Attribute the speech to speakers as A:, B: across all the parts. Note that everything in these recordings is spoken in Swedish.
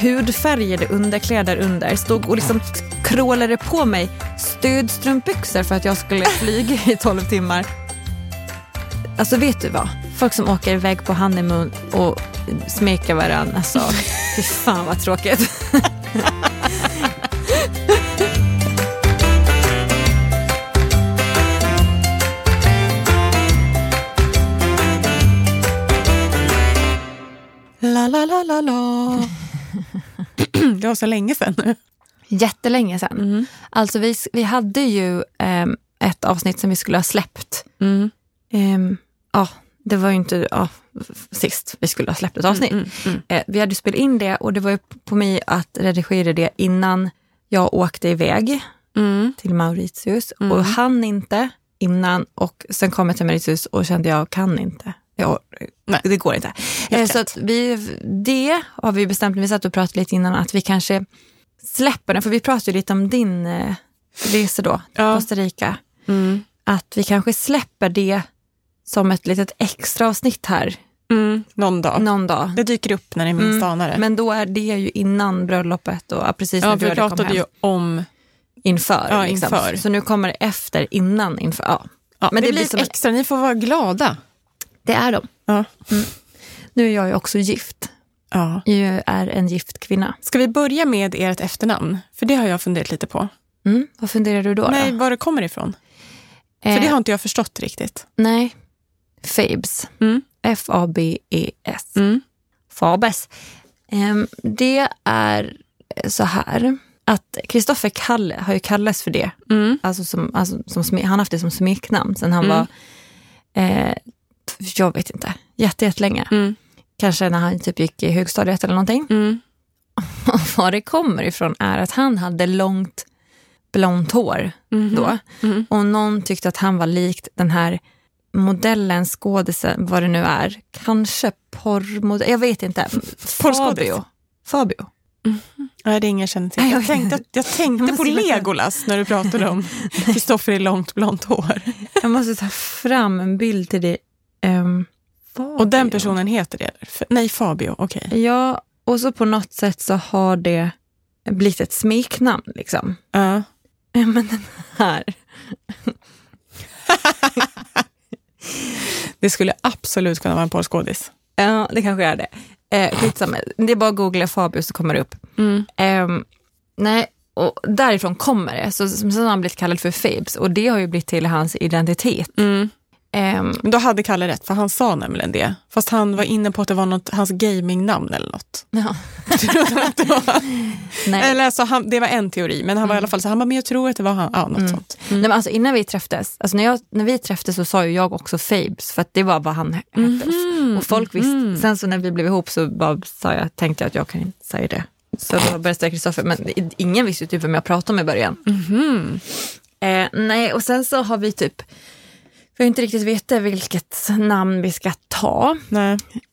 A: hudfärgade underkläder under. Stod och liksom krålade på mig stödstrumpbyxor för att jag skulle flyga i 12 timmar. Alltså vet du vad? Folk som åker iväg på honeymoon och smeker varandra. Alltså, fy fan vad tråkigt.
B: var så länge sedan nu.
A: Jättelänge sedan.
B: Mm.
A: Alltså vi, vi hade ju ehm, ett avsnitt som vi skulle ha släppt.
B: Mm.
A: Ehm, ja, det var ju inte ja, sist vi skulle ha släppt ett avsnitt.
B: Mm, mm.
A: Eh, vi hade spelat in det och det var ju på mig att redigera det innan jag åkte iväg
B: Mm.
A: till Mauritius
B: Mm.
A: och hann inte innan och sen kom jag till Mauritius och kände jag kan inte. Jag,
B: Nej.
A: det går inte. Eh,
B: Helt
A: så
B: rätt.
A: att vi, det har vi bestämt, vi satt och pratade lite innan, att vi kanske släpper den, för vi pratade ju lite om din eh, resa då, till
B: Ja.
A: Costa Rica.
B: Mm.
A: Att vi kanske släpper det som ett litet extra avsnitt här
B: Mm. Någon dag.
A: någon dag.
B: Det dyker upp när det är minst
A: Mm.
B: anar det.
A: Men då är det ju innan bröllopet och ja, precis
B: ja,
A: när du
B: vi
A: hade kommit
B: pratade
A: hem.
B: ju om...
A: inför.
B: Ja,
A: liksom.
B: inför.
A: Så nu kommer det efter, innan, inför. Ja.
B: Ja,
A: Men
B: det,
A: det
B: blir
A: blir som
B: extra, ni får vara glada.
A: Det är de.
B: Ja.
A: Nu är jag ju också gift.
B: Ja.
A: Jag är en gift kvinna.
B: Ska vi börja med ert efternamn? För det har jag funderat lite på.
A: Mm. Vad funderar du då?
B: Nej,
A: då?
B: var det kommer ifrån. För
A: Eh,
B: det har inte jag förstått riktigt.
A: Nej. Fabes.
B: Mm.
A: F-A-B-E-S.
B: Mm.
A: Fabes. Ehm, det är så här att Kristoffer Kalle har ju kallats för det.
B: Mm.
A: Alltså som, alltså som, han har haft det som smeknamn sen han
B: Mm.
A: var, eh, jag vet inte, jätte, jättelänge.
B: Mm.
A: Kanske när han typ gick i högstadiet eller någonting.
B: Mm.
A: Och var det kommer ifrån är att han hade långt blont hår
B: Mhm.
A: då.
B: Mm.
A: Och någon tyckte att han var likt den här modellen, skådisen, vad det nu är. Kanske porrmodell, jag vet inte. Fabio. Fabio.
B: Nej, det är ingen jag känner till. Jag tänkte, jag tänkte
A: Jag
B: på. Legolas när du pratade om Kristoffer i långt blont hår.
A: Jag måste ta fram en bild till dig. Um,
B: Och den personen heter det? Nej, Fabio. Okej.
A: Ja, och så på något sätt så har det blivit ett smeknamn liksom.
B: Ja.
A: Men den här.
B: Det skulle absolut kunna vara en porrskådis.
A: Ja, det kanske är det. Eh, skitsamma. Det är bara att googla Fabio så kommer det upp.
B: Mm.
A: Ehm, nej, och därifrån kommer det. Så, sen har han blivit kallad för Fabes och det har ju blivit till hans identitet.
B: Mm.
A: Ehm,
B: Men då hade Kalle rätt, för han sa nämligen det. Fast han var inne på att det var något, hans gamingnamn eller något.
A: ja.
B: Eller alltså, han, det var en teori, men han var i alla fall så han bara, men jag tror att det var han. Ja, något sånt.
A: Nej, men alltså, innan vi träffades, alltså när, jag, när vi träffades så sa ju jag också Fabes för att det var vad han hette.
B: Mhm,
A: Och folk visste.
B: mhm.
A: Sen så när vi blev ihop så bara sa jag, tänkte jag att jag kan inte säga det. Så då började jag säga Kristoffer, men ingen visste typ vem jag pratade med i början.
B: Mhm.
A: Eh, nej, och sen så har vi typ, har inte riktigt vetat vilket namn vi ska ta.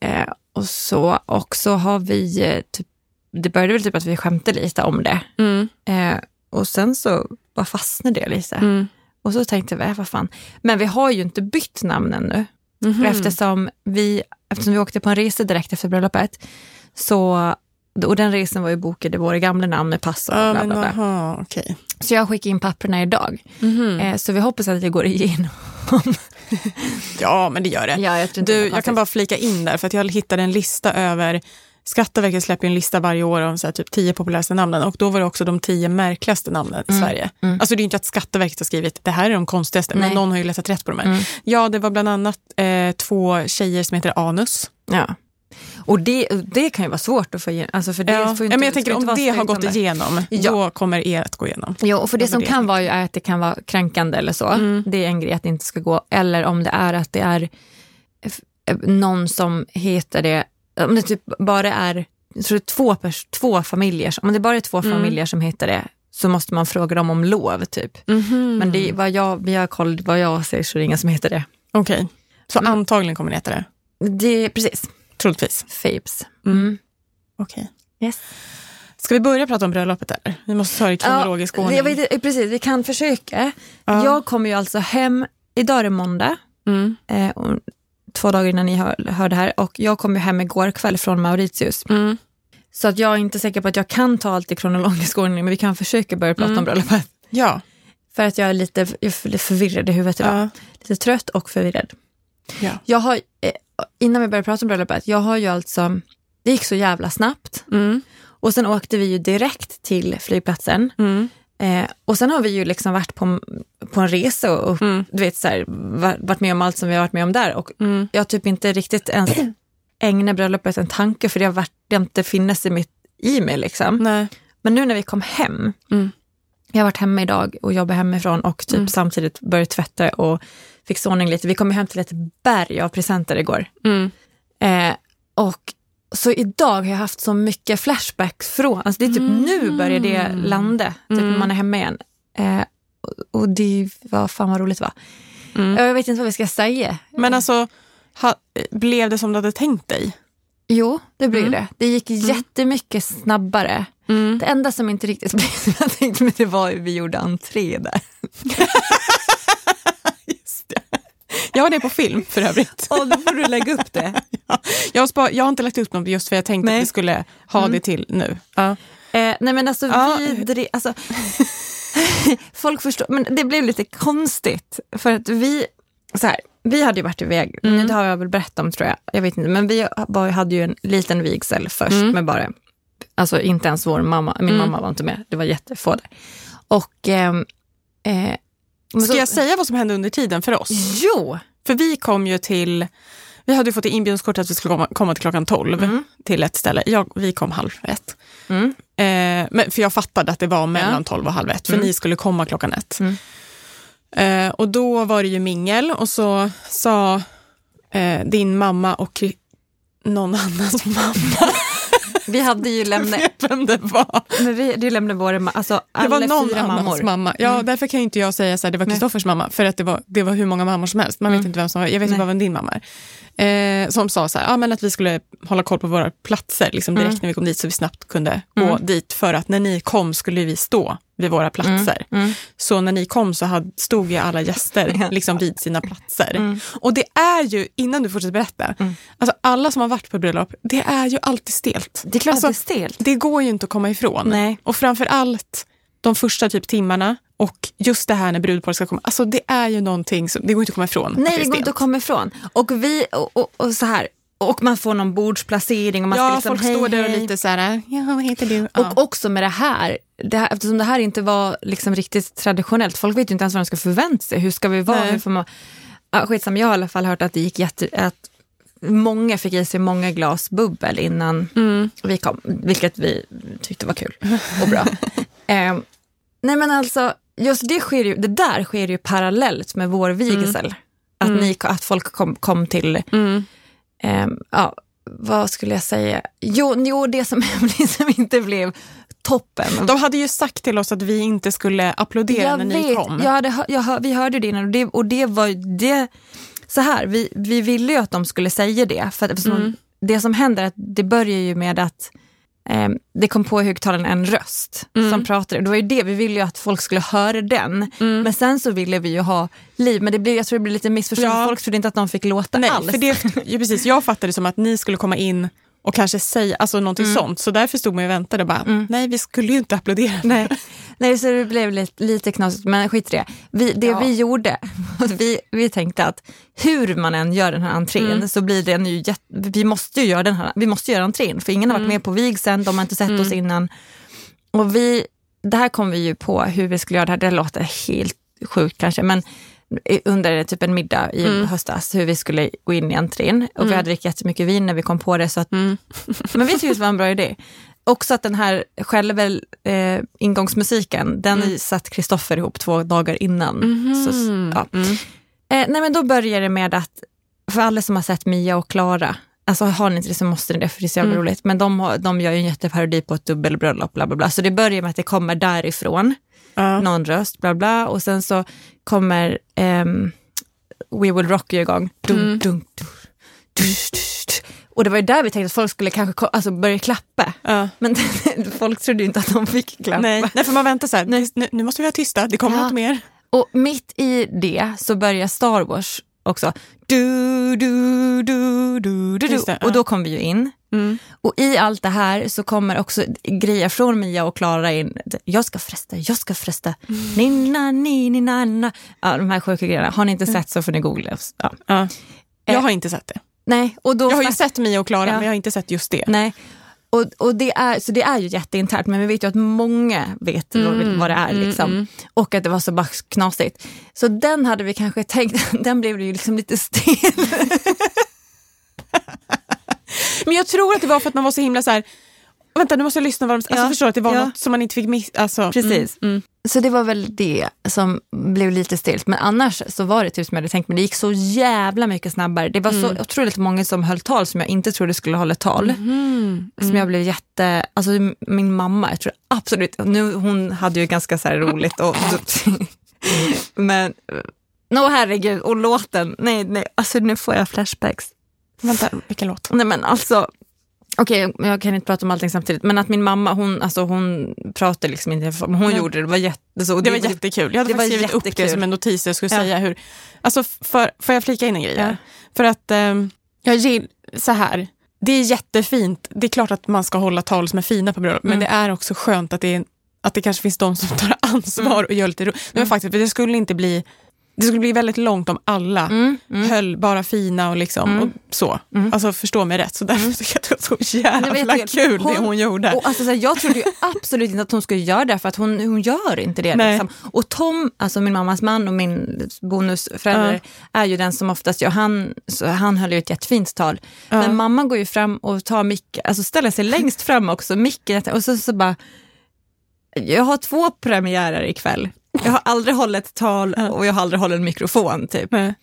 A: Eh, och, så, och så har vi, eh, typ, det började väl typ att vi skämtade lite om det.
B: Mm.
A: Eh, och sen så bara fastnade det lite.
B: Mm.
A: Och så tänkte vi, äh, vad fan. Men vi har ju inte bytt namn ännu.
B: Mhm.
A: Eftersom, vi, eftersom vi åkte på en resa direkt efter bröllopet. Så, och den resan var ju bokad i våra gamla namn med pass och
B: Ja,
A: bla bla bla.
B: aha, okej.
A: Så jag skickade in papperna idag.
B: Mhm.
A: Eh, så vi hoppas att det går igenom.
B: Ja, men det gör det.
A: Ja, jag
B: Du, jag kan bara flika in där, för att jag hittade en lista över Skatteverket släpper ju en lista varje år om så här, typ tio populäraste namnen och då var det också de tio märkligaste namnen i Sverige.
A: mm.
B: Alltså det är inte att Skatteverket har skrivit det här är de konstigaste,
A: Nej.
B: men någon har ju letat rätt på de här.
A: Mm.
B: Ja, det var bland annat eh, två tjejer som heter Anus.
A: Ja. Och det, det kan ju vara svårt att få igenom. Alltså för det
B: ja.
A: får ju
B: ja,
A: inte,
B: men jag tänker
A: inte
B: om det har gått igenom,
A: Ja.
B: då kommer er att gå igenom.
A: Ja, och för det
B: Det
A: som
B: det
A: kan
B: jag
A: vara är att det kan vara kränkande eller så.
B: Mm.
A: Det är en grej att det inte ska gå. Eller om det är att det är f- någon som heter det, om det typ bara är, jag tror det är två, pers- två familjer, om det bara är två
B: Mm.
A: familjer som heter det så måste man fråga dem om lov typ.
B: Mhm.
A: Men det, är vad, jag, vi har koll, vad jag ser så är det ingen som heter det.
B: Okej, så
A: Mm.
B: antagligen kommer ni heta det.
A: Det precis,
B: Troligtvis.
A: Fabes.
B: Mm.
A: Mm.
B: Okej.
A: Yes.
B: Ska vi börja prata om bröllopet eller? Vi måste ta det i kronologisk
A: Ja,
B: ordning.
A: vet, precis, vi kan försöka.
B: Ja.
A: Jag kommer ju alltså hem, idag är det måndag,
B: Mm.
A: eh, och två dagar innan ni hör, hör det här. Och jag kom ju hem igår kväll från Mauritius.
B: Mm.
A: Så att jag är inte säker på att jag kan ta allt i kronologisk ordning, men vi kan försöka börja prata
B: Mm.
A: om bröllopet.
B: Ja.
A: För att jag är lite, jag är förvirrad i huvudet idag.
B: Ja.
A: Lite trött och förvirrad.
B: Ja.
A: Jag har, eh, innan vi började prata om bröllopet, jag har ju alltså, det gick så jävla snabbt.
B: Mm.
A: Och sen åkte vi ju direkt till flygplatsen.
B: Mm.
A: Eh, och sen har vi ju liksom varit på, på en resa och, och
B: Mm.
A: du vet, så här, va- varit med om allt som vi har varit med om där. Och
B: Mm.
A: jag har typ inte riktigt ens ägnat bröllopet en tanke för det har, varit, det har inte funnits i, mitt, i mig. Liksom.
B: Nej.
A: Men nu när vi kom hem,
B: Mm.
A: Jag har varit hemma idag och jobbar hemifrån och typ
B: Mm.
A: samtidigt börjat tvätta och fixa ordning lite. Vi kom hem till ett berg av presenter igår.
B: Mm.
A: Eh, och så idag har jag haft så mycket flashbacks från, alltså det är typ
B: Mm.
A: nu börjar det landa, typ
B: Mm.
A: när man är hemma igen. Eh, och- och det var fan vad roligt var.
B: Mm.
A: Jag vet inte vad vi ska säga.
B: Men alltså, ha, blev det som du hade tänkt dig?
A: Jo, det blir
B: Mm.
A: det. Det gick jättemycket snabbare.
B: Mm.
A: Det enda som inte riktigt blev som jag tänkte mig, det var ju vi gjorde entré där.
B: Just det. Jag har det på film för övrigt.
A: Och då får du lägga upp det.
B: Jag har, spa, jag har inte lagt upp något just för jag tänkte
A: Nej.
B: att vi skulle ha det till nu. Ja.
A: Eh, nej men alltså,
B: Ja.
A: vi dre- alltså Folk förstår, men det blev lite konstigt. För att vi, så här, vi hade ju varit iväg,
B: Mm.
A: det har jag väl berättat om tror jag, jag vet inte, men vi hade ju en liten vigsel först
B: Mm.
A: med bara, alltså inte ens vår mamma, min
B: Mm.
A: mamma var inte med, det var jättefå där. Och, ehm, eh, men
B: Ska
A: så-
B: jag säga vad som hände under tiden för oss?
A: Jo!
B: För vi kom ju till, vi hade fått inbjudningskort att vi skulle komma, komma till klockan 12
A: Mm.
B: till ett ställe. Jag, vi kom halv ett.
A: Mm.
B: Eh, men, för jag fattade att det var mellan
A: Ja.
B: 12 och halv ett, för
A: Mm.
B: ni skulle komma klockan ett.
A: Mm.
B: Eh, och då var det ju mingel och så sa eh, din mamma och någon annans mamma,
A: Vi hade ju lämnat,
B: vem det var.
A: men vi, det lämnade våra, ma- alltså
B: Det
A: alla
B: var någon
A: fyra
B: annans
A: mammor.
B: mamma. Ja,
A: Mm.
B: därför kan ju inte jag säga så här, det var. Kristoffers mamma, för att det var, det var hur många mammor som helst. Man vet
A: Mm.
B: inte vem som var, jag vet inte bara vem din mamma är. Eh, som sa så här, ja, men att vi skulle hålla koll på våra platser liksom direkt
A: Mm.
B: när vi kom dit så vi snabbt kunde gå
A: Mm.
B: dit. För att när ni kom skulle vi stå vid våra platser.
A: Mm.
B: Så när ni kom så hade, stod ju alla gäster liksom vid sina platser.
A: Mm.
B: Och det är ju, innan du fortsätter berätta,
A: Mm.
B: alltså alla som har varit på bröllop, det är ju alltid stelt.
A: Det är klart
B: Alltså,
A: det är stelt.
B: Det går ju inte att komma ifrån.
A: Nej.
B: Och framför allt de första typ timmarna och just det här när brudparet ska komma. Alltså det är ju någonting som, det går inte att komma ifrån.
A: Nej,
B: är
A: det går inte att komma ifrån. Och vi, och, och, och så här, och man får någon bordsplacering och man
B: Ja,
A: liksom,
B: folk
A: hej,
B: står där och lite så här, ja vad heter du? Ja.
A: Och också med det här, det här, eftersom det här inte var liksom riktigt traditionellt, folk vet ju inte ens vad de ska förvänta sig. Hur ska vi vara?
B: Nej.
A: Hur får man, ja, skitsamma, jag har i alla fall hört att det gick jätte, att många fick i sig många glas bubbel innan
B: Mm.
A: vi kom, vilket vi tyckte var kul och bra. Ehm, nej men alltså, just det, sker ju, det där sker ju parallellt med vår vigsel. Att,
B: Mm.
A: ni, att folk kom, kom till,
B: Mm.
A: ehm, ja, vad skulle jag säga? Jo, jo det som, som inte blev toppen.
B: De hade ju sagt till oss att vi inte skulle applådera när ni kom.
A: jag hade, jag, vi hörde det innan och det, och det var det, så här, vi, vi ville ju att de skulle säga det. För att,
B: Mm.
A: Det som händer är att det börjar ju med att eh, det kom på i högtalaren en röst
B: Mm.
A: som pratade. Det var ju det, vi ville ju att folk skulle höra den.
B: Mm.
A: Men sen så ville vi ju ha liv, men det blev, jag tror det blev lite missförstått.
B: Ja.
A: Folk trodde inte att de fick låta
B: Nej,
A: alls.
B: för det, precis, jag fattade det som att ni skulle komma in och kanske säga alltså någonting
A: Mm.
B: sånt. Så därför stod man och väntade bara,
A: Mm.
B: nej vi skulle ju inte applådera.
A: Nej. Nej, så det blev lite, lite knasigt, men skit i det. Vi, det
B: Ja.
A: vi gjorde, vi, vi tänkte att hur man än gör den här entrén
B: Mm.
A: så blir ju jätte, vi måste ju göra den här, vi måste göra entrén för ingen har varit
B: Mm.
A: med på vigseln, de har inte sett
B: Mm.
A: oss innan. Och vi, det här kom vi ju på hur vi skulle göra det här, det låter helt sjukt kanske, men under typ en middag i
B: Mm.
A: höstas hur vi skulle gå in i entrén och vi
B: Mm.
A: hade druckit jättemycket vin när vi kom på det så att
B: Mm.
A: men vi tyckte det var en bra idé. Också att den här själva eh, ingångsmusiken, den
B: Mm.
A: satt Kristoffer ihop två dagar innan.
B: Mhm.
A: Så, ja.
B: Mm.
A: eh, nej men då börjar det med att, för alla som har sett Mia och Klara, alltså har ni inte det så måste ni det för det är så jävla
B: Mm.
A: roligt, men de, har, de gör ju en jätteparodi på ett dubbelbröllop, bla bla bla. Så det börjar med att det kommer därifrån,
B: Ja.
A: någon röst, bla bla, och sen så kommer ehm, We Will Rock You igång. Dun,
B: Mm.
A: dun, dun. Och det var ju där vi tänkte att folk skulle kanske alltså börja klappa.
B: Ja.
A: Men folk trodde ju inte att de fick klappa.
B: Nej. Nej, för man väntar så här, nu, nu måste vi vara tysta, det kommer
A: Ja.
B: något mer.
A: Och mitt i det så börjar Star Wars också. Du, du, du, du, du, du. Och då kom vi ju in.
B: Mm.
A: Och i allt det här så kommer också grejer från Mia och Klara in. Jag ska fresta, jag ska fresta.
B: Mm.
A: Ninna, ni, ni, nanna. Ja, de här sjuka grejerna. Har ni inte sett så får ni googla. Ja.
B: Ja. Jag har inte sett det.
A: Nej, och då
B: Jag har ju sett Mia och Klara,
A: Ja.
B: men jag har inte sett just det.
A: Nej. Och, och det är, så det är ju jätteinternt, men vi vet ju att många vet vad- vad det är. Liksom. Och att det var så bara knasigt. Så den hade vi kanske tänkt, den blev ju liksom lite stel.
B: Men jag tror att det var för att man var så himla så här. Vänta, nu måste jag lyssna. Vad de, alltså,
A: Ja,
B: förstår att det var
A: ja.
B: något som man inte fick missa. Alltså,
A: Precis.
B: Mm, mm.
A: Så det var väl det som blev lite stelt. Men annars så var det typ som jag hade tänkt, men det gick så jävla mycket snabbare. Det var så otroligt många som höll tal som jag inte trodde skulle hålla tal.
B: Mm.
A: Som jag blev jätte, alltså min mamma, jag tror absolut, nu hon hade ju ganska så här roligt och men, nå herregud, och låten, nej nej, alltså nu får jag flashbacks.
B: Vänta, vilken låt?
A: Nej men alltså, okej jag kan inte prata om allting samtidigt, men att min mamma hon, alltså, hon pratade liksom inte, men hon
B: Nej.
A: gjorde det, det var jätte, så,
B: Det var jättekul. Jag hade
A: det
B: faktiskt skrivit upp det som en notis. Jag skulle
A: Ja.
B: säga hur... Alltså, för, får jag flika in en grej?
A: Ja.
B: För att ehm, jag gillar så här. Det är jättefint. Det är klart att man ska hålla tal som är fina på bröllop, men
A: Mm.
B: det är också skönt att det, är, att det kanske finns de som tar ansvar
A: Mm.
B: och gör lite roligt. Men faktiskt, för det skulle inte bli... Det skulle bli väldigt långt om alla
A: Mm, mm.
B: höll bara fina och liksom
A: Mm.
B: och så.
A: Mm.
B: Alltså förstå mig rätt. Så därför tycker jag att det var så jävla
A: Nej,
B: kul det
A: hon-
B: hon gjorde.
A: Och alltså, så här, jag trodde ju absolut inte att hon skulle göra det för att hon, hon gör inte det. Liksom. Och Tom, alltså min mammas man och min bonusförälder, är ju den som oftast gör, han, så han höll ju ett jättefint tal.
B: Ja.
A: Men mamma går ju fram och tar micken, alltså ställer sig längst fram också, micken, och så, så bara, jag har två premiärer ikväll. Jag har aldrig hållit ett tal och jag har aldrig hållit en mikrofon typ.
B: Nej.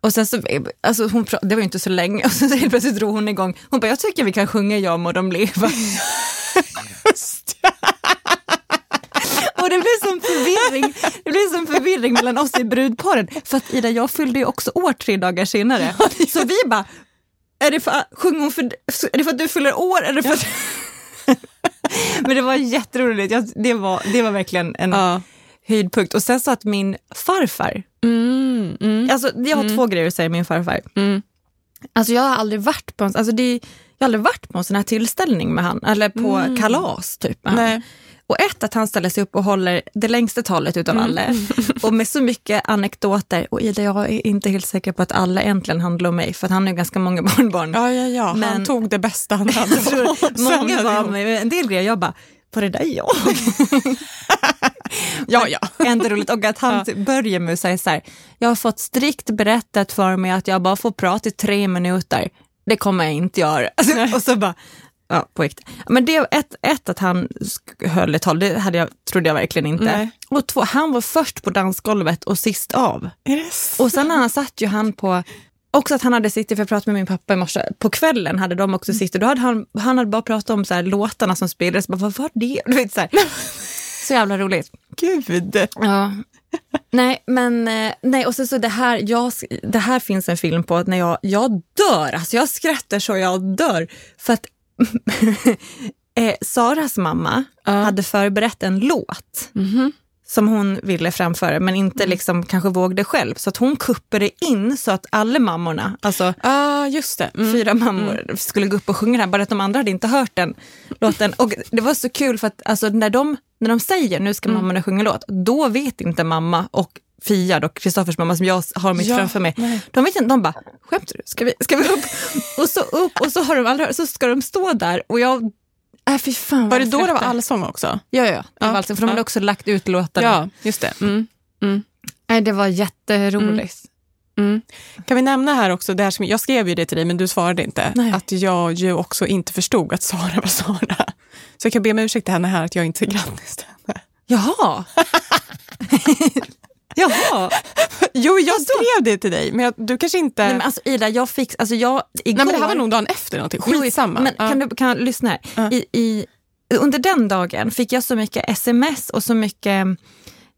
A: Och sen så, alltså hon, det var ju inte så länge, och sen så helt plötsligt drog hon igång. Hon bara, jag tycker vi kan sjunga Jag må de leva. Och det blev som förvirring, det blev som förvirring mellan oss i brudparen. För att Ida, jag fyllde ju också år tre dagar senare. Så vi bara, är det för, hon för, är det för att du fyller år? Är det för att... Men det var jätteroligt. Jag, det, var, det var verkligen en
B: Ja.
A: Höjdpunkt. Och sen så att min farfar,
B: Mm, mm,
A: alltså jag har två grejer att säga min farfar.
B: mm.
A: Alltså jag har aldrig varit på en, alltså det, jag har aldrig varit på en sån här tillställning med han, eller på kalas typ. med han.
B: Nej.
A: Och ett, att han ställer sig upp och håller det längsta talet utav alla. Och med så mycket anekdoter. Och Ida, jag är inte helt säker på att alla äntligen handlar om mig, för att han har ju ganska många barnbarn.
B: Ja, ja, ja. Han
A: Men-
B: tog det bästa han hade.
A: Många var med en del grejer, jag bara, var det där jag?
B: Ja, ja.
A: Ändå roligt. Och att han typ börjar med att säga så här, jag har fått strikt berättat för mig att jag bara får prata i tre minuter. Det kommer jag inte göra. Alltså, och så bara, ja på riktigt. Men det, ett, ett, att han höll ett tal, det hade jag, trodde jag verkligen inte.
B: Nej.
A: Och två, han var först på dansgolvet och sist av.
B: Så?
A: Och sen när han satt ju han på, också att han hade suttit, för jag pratade med min pappa i morse, på kvällen hade de också suttit, då hade han, han hade bara pratat om så här, låtarna som spelades, bara, vad var det? Du vet, så, här. Så jävla roligt.
B: Gud.
A: Ja. Nej, men eh, nej, och så, så det, här, jag, det här finns en film på att när jag, jag dör, alltså jag skrattar så jag dör. För att eh, Saras mamma hade förberett en låt
B: Mhm.
A: som hon ville framföra men inte liksom kanske vågade själv. Så att hon kuppade in så att alla mammorna, alltså
B: ah, just det. Mm.
A: fyra mammor skulle gå upp och sjunga den bara att de andra hade inte hört den låten. Och det var så kul för att alltså, när, de, när de säger nu ska mammorna sjunga låt, då vet inte mamma och Fia, då, Kristoffers mamma som jag har mitt
B: Ja,
A: framför mig,
B: nej.
A: de vet inte, de bara, skämtar du? Ska vi, ska vi upp? och så upp och så har de aldrig så ska de stå där och jag, äh, fy fan
B: Var det då det var allsång också?
A: Ja, ja, det
B: Ja,
A: var alltså, för de hade
B: ja.
A: också lagt ut låtarna.
B: Ja, just det. Mm. Mm.
A: Nej, det var jätteroligt.
B: Mm. Kan vi nämna här också, det här som, jag skrev ju det till dig men du svarade inte,
A: Nej.
B: att jag ju också inte förstod att Sara var Sara. Så jag kan be om ursäkt till henne här att jag inte grattis till henne.
A: Jaha! Jaha!
B: Jo, jag skrev det till dig, men jag, du kanske inte...
A: Nej, men alltså Ida, jag fick, alltså jag, igår...
B: Nej, men det här var nog dagen efter någonting. Skitsamma.
A: Men
B: Ja.
A: kan du kan lyssna här?
B: Ja.
A: I, i, under den dagen fick jag så mycket sms och så mycket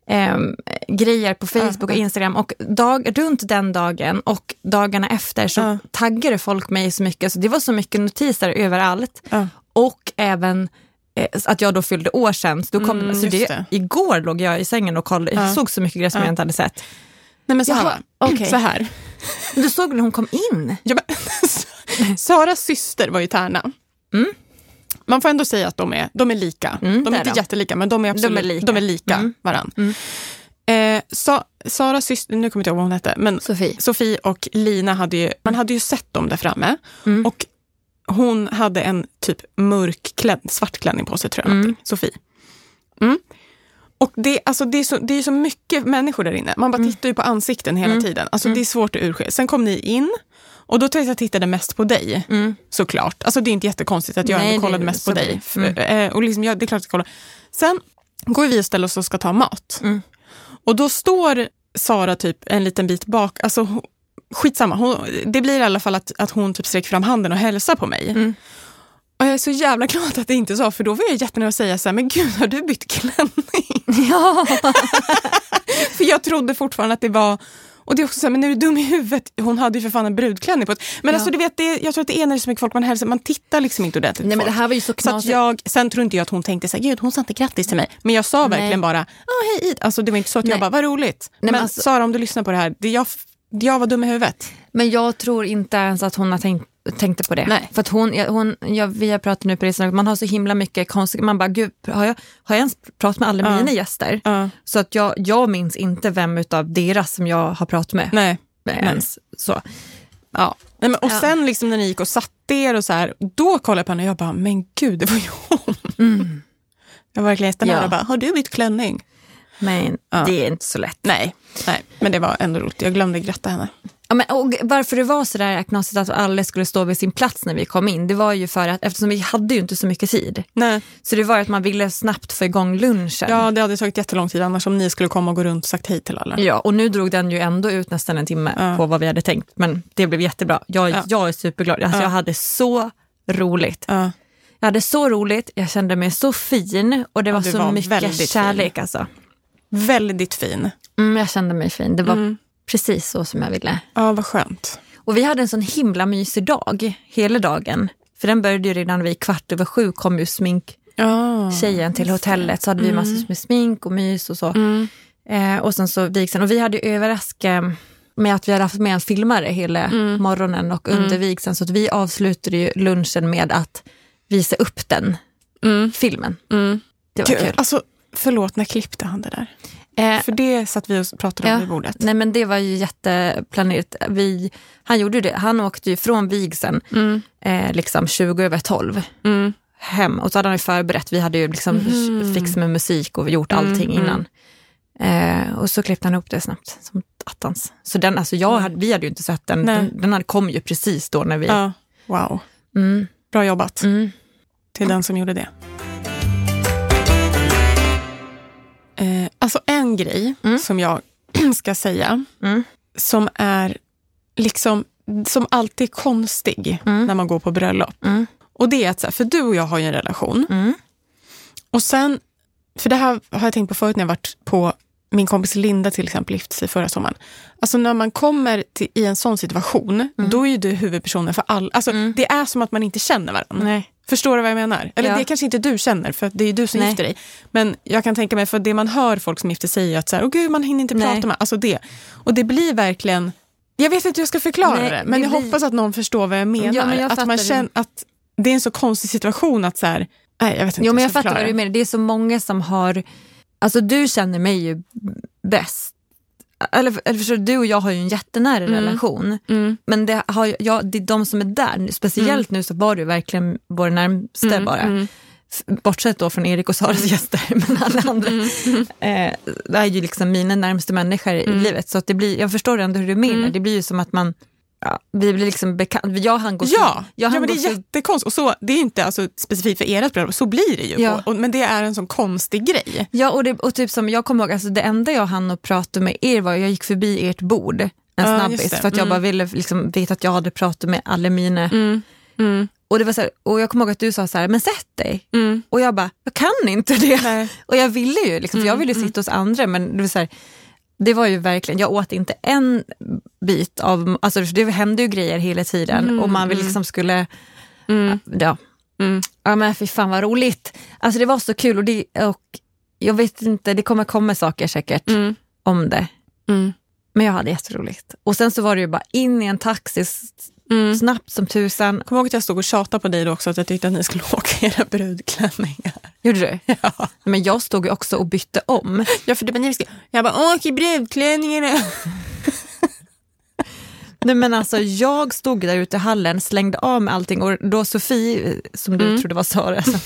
A: ehm, grejer på Facebook och Instagram. Och dag, runt den dagen och dagarna efter så
B: Ja.
A: taggade folk mig så mycket. Så det var så mycket notiser överallt.
B: Ja.
A: Och även eh, att jag då fyllde år sen. Så då kom,
B: Mm,
A: så det,
B: det.
A: Igår låg jag i sängen och kollade,
B: Ja.
A: såg så mycket grejer som
B: Ja.
A: jag inte hade sett.
B: Nej, men så här,
A: okej.
B: så här.
A: Du såg när hon kom in.
B: Ja, men, Saras syster var i Tärna.
A: Mm.
B: Man får ändå säga att de är, de är lika.
A: Mm,
B: de är inte
A: de.
B: jättelika, men de är absolut
A: De är lika.
B: de är lika
A: Mm.
B: varann.
A: Mm.
B: Eh, Sa, Saras syster, nu kommer jag inte ihåg vad hon hette, men
A: Sofie.
B: Sofie och Lina hade ju, man hade ju sett dem där framme.
A: Mm.
B: Och hon hade en typ mörk kläd, svart klänning på sig, tror jag.
A: Mm.
B: Sofie. Mm. Och det, alltså det, är så, det är så mycket människor där inne. Man bara
A: Mm.
B: tittar ju på ansikten hela tiden. Alltså Det är svårt att urskilja. Sen kom ni in och då tror jag att jag tittade mest på dig.
A: Mm.
B: Såklart. Alltså det är inte jättekonstigt att jag
A: Nej,
B: kollade mest på dig.
A: Mm.
B: Eh, Och liksom, jag, det är klart att jag kollar. Sen går vi och ställer oss och ska ta mat.
A: Mm.
B: Och då står Sara typ en liten bit bak. Alltså, skitsamma. Hon, det blir i alla fall att, att hon typ sträcker fram handen och hälsar på mig.
A: Mm.
B: Och jag är så jävla glad att det inte sa, för då var jag jättenära att säga så här, men gud har du bytt klänning?
A: Ja.
B: För jag trodde fortfarande att det var och det är också så här, men är du dum i huvudet? Hon hade ju för fan en brudklänning på ett. Men
A: Ja.
B: alltså du vet, det, jag tror att det är när det är så mycket folk man hälsar, man tittar liksom inte ordentligt på
A: Nej, men det här var ju så
B: Så
A: knasigt.
B: jag, sen tror inte jag att hon tänkte så här, gud hon sa inte grattis till mig. Men jag sa
A: Nej.
B: verkligen bara, ah, hej Ida. Alltså det var inte så att jag
A: Nej.
B: bara, vad roligt.
A: men
B: men
A: alltså-
B: Sara om du lyssnar på det här, det jag, jag var dum i huvudet.
A: Men jag tror inte ens att hon har tänkt, tänkte på det.
B: Nej.
A: För att hon, hon, jag, vi har pratat nu på resan, man har så himla mycket konstigt, man bara gud, har jag, har jag ens pratat med alla
B: Ja.
A: mina gäster?
B: Ja.
A: Så att jag, jag minns inte vem utav deras som jag har pratat med.
B: Nej.
A: med ens. Så.
B: Ja. Nej, men, och
A: Ja.
B: sen liksom när ni gick och satte er och så här, då kollade jag på henne och jag bara, men gud det var ju hon.
A: Mm.
B: Jag var verkligen jättenära
A: Ja.
B: och bara, har du bytt klänning?
A: Men
B: Ja.
A: det är inte så lätt.
B: Nej, nej, men det var ändå roligt. Jag glömde gratta henne.
A: Ja, men, och varför det var så där knasigt att alla skulle stå vid sin plats när vi kom in, det var ju för att eftersom vi hade ju inte så mycket tid.
B: Nej.
A: Så det var att man ville snabbt få igång lunchen.
B: Ja, det hade tagit jättelång tid annars om ni skulle komma och gå runt och sagt hej till alla.
A: Ja, och nu drog den ju ändå ut nästan en timme
B: Ja.
A: på vad vi hade tänkt. Men det blev jättebra. Jag,
B: Ja.
A: jag är superglad. Alltså,
B: Ja.
A: Jag hade så roligt.
B: Ja.
A: Jag hade så roligt, jag kände mig så fin och det var så
B: var
A: mycket kärlek. Alltså.
B: Väldigt fin.
A: Mm, jag kände mig fin. Det var
B: Mm.
A: precis så som jag ville.
B: Ja, vad skönt.
A: Och vi hade en sån himla mysig dag, hela dagen. För den började ju redan vid kvart över sju kom ju sminktjejen
B: Ja.
A: till hotellet. Så hade vi massor med smink och mys och så.
B: Mm.
A: Eh, och sen så vigseln. Och vi hade ju överraskat med att vi hade haft med en filmare hela
B: Mm.
A: morgonen och under vigseln. Så att vi avslutade ju lunchen med att visa upp den
B: Mm.
A: filmen.
B: Mm.
A: Det var
B: Gud,
A: kul.
B: alltså, förlåt, när klippte han det där?
A: Eh,
B: För det satt vi och pratade om
A: Ja.
B: vid bordet.
A: nej men det var ju jätteplanerat. Vi, han gjorde ju det. Han åkte ju från vigseln
B: Mm.
A: eh, liksom 20 över 12
B: Mm.
A: hem och så hade han ju förberett. Vi hade ju liksom
B: Mhm.
A: fixat med musik och gjort
B: Mm,
A: allting
B: mm.
A: innan. Eh, och så klippte han ihop det snabbt som attans. Så den, alltså jag hade, vi hade ju inte sett den.
B: Nej.
A: Den, den hade kom ju precis då när vi...
B: Ja. Wow,
A: Mm,
B: bra jobbat
A: mm,
B: till den som gjorde det. Eh, alltså en grej
A: Mm.
B: som jag ska säga
A: mm,
B: som är liksom som alltid är konstig
A: Mm.
B: när man går på bröllop.
A: mm,
B: Och det är att, så här, för du och jag har ju en relation.
A: mm,
B: Och sen, för det här har jag tänkt på förut när jag varit på min kompis Linda till exempel gifte sig förra sommaren. Alltså när man kommer till, i en sån situation, då är ju du huvudpersonen för alla. Alltså
A: Mm.
B: det är som att man inte känner varandra.
A: nej.
B: Förstår du vad jag menar? Eller
A: Ja.
B: det kanske inte du känner, för det är du som
A: Nej.
B: gifter dig. Men jag kan tänka mig, för det man hör folk som gifter sig är att så här, åh gud, man hinner inte
A: Nej.
B: prata med, alltså det. Och det blir verkligen, jag vet inte hur jag ska förklara
A: Nej,
B: det, men
A: det
B: jag
A: blir-
B: hoppas att någon förstår vad jag menar.
A: Ja, men jag
B: att man känner att det är en så konstig situation att så här, nej jag vet inte
A: Jo men
B: jag
A: jag fattar vad du
B: det.
A: menar. Det är så många som har... Alltså du känner mig ju bäst. Eller, eller förstår du, du och jag har ju en jättenära
B: Mm.
A: relation.
B: Mm.
A: Men det, har, ja, det är de som är där, speciellt nu så var du verkligen vår närmste
B: Mm,
A: bara.
B: mm.
A: Bortsett då från Erik och Saras gäster, men alla andra.
B: Mm.
A: Eh, det är ju liksom mina närmaste människor i livet. Så det blir, jag förstår ändå hur du menar.
B: Mm.
A: Det blir ju som att man, ja, vi blir liksom bekant. Jag han går
B: Ja,
A: jag
B: ja
A: han
B: men det är jättekonstigt. Och så, det är inte alltså, specifikt för ert bröllop, så blir det ju.
A: Ja.
B: Och, och, men det är en sån konstig grej.
A: Ja, och, det, och typ som jag kommer ihåg, alltså det enda jag hann att prata med er var, jag gick förbi ert bord, en
B: Ja,
A: snabbis, för att jag
B: Mm.
A: bara ville liksom veta att jag hade pratat med alla mina.
B: Mm. Mm.
A: Och, det var så här, och jag kommer ihåg att du sa så här, men sätt dig.
B: Mm.
A: Och jag bara, jag kan inte det.
B: Nej.
A: Och jag ville ju, liksom, för jag
B: Mm,
A: ville sitta hos andra, men det var, så här, det var ju verkligen, jag åt inte en bit av, alltså det hände ju grejer hela tiden
B: Mm,
A: och man vill
B: mm.
A: liksom skulle,
B: Mm.
A: ja,
B: Mm.
A: ja men fy fan vad roligt. Alltså det var så kul och, det, och jag vet inte, det kommer komma saker säkert
B: Mm.
A: om det.
B: Mm.
A: Men jag hade jätteroligt. Och sen så var det ju bara in i en taxi, s- snabbt som tusan.
B: Kommer ihåg att jag stod och tjatade på dig då också att jag tyckte att ni skulle åka i era brudklänningar.
A: Gjorde du?
B: Ja.
A: Men jag stod ju också och bytte om.
B: Ja, för du bara. Jag bara, åk i brudklänningarna.
A: Nej, men alltså, jag stod där ute i hallen, slängde av med allting och då Sofie, som du trodde var Sara, alltså,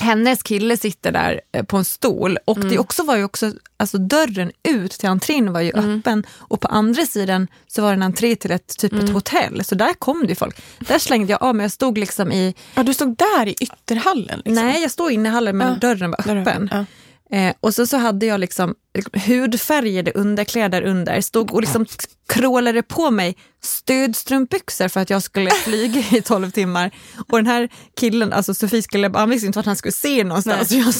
A: hennes kille sitter där eh, på en stol och det också var ju också, alltså dörren ut till entrén var ju öppen och på andra sidan så var det en entré till ett typ ett hotell, så där kom det ju folk. Där slängde jag av mig, jag stod liksom i,
B: Ja, du stod där i ytterhallen. Liksom.
A: nej jag stod inne i hallen men
B: Ja.
A: dörren var öppen.
B: Ja.
A: Eh, och så, så hade jag liksom, liksom hudfärgade underkläder under, stod och liksom krålade på mig stödstrumpbyxor för att jag skulle flyga i 12 timmar. Och den här killen, alltså Sofie skulle, han visste inte vart han skulle se någonstans. Jag,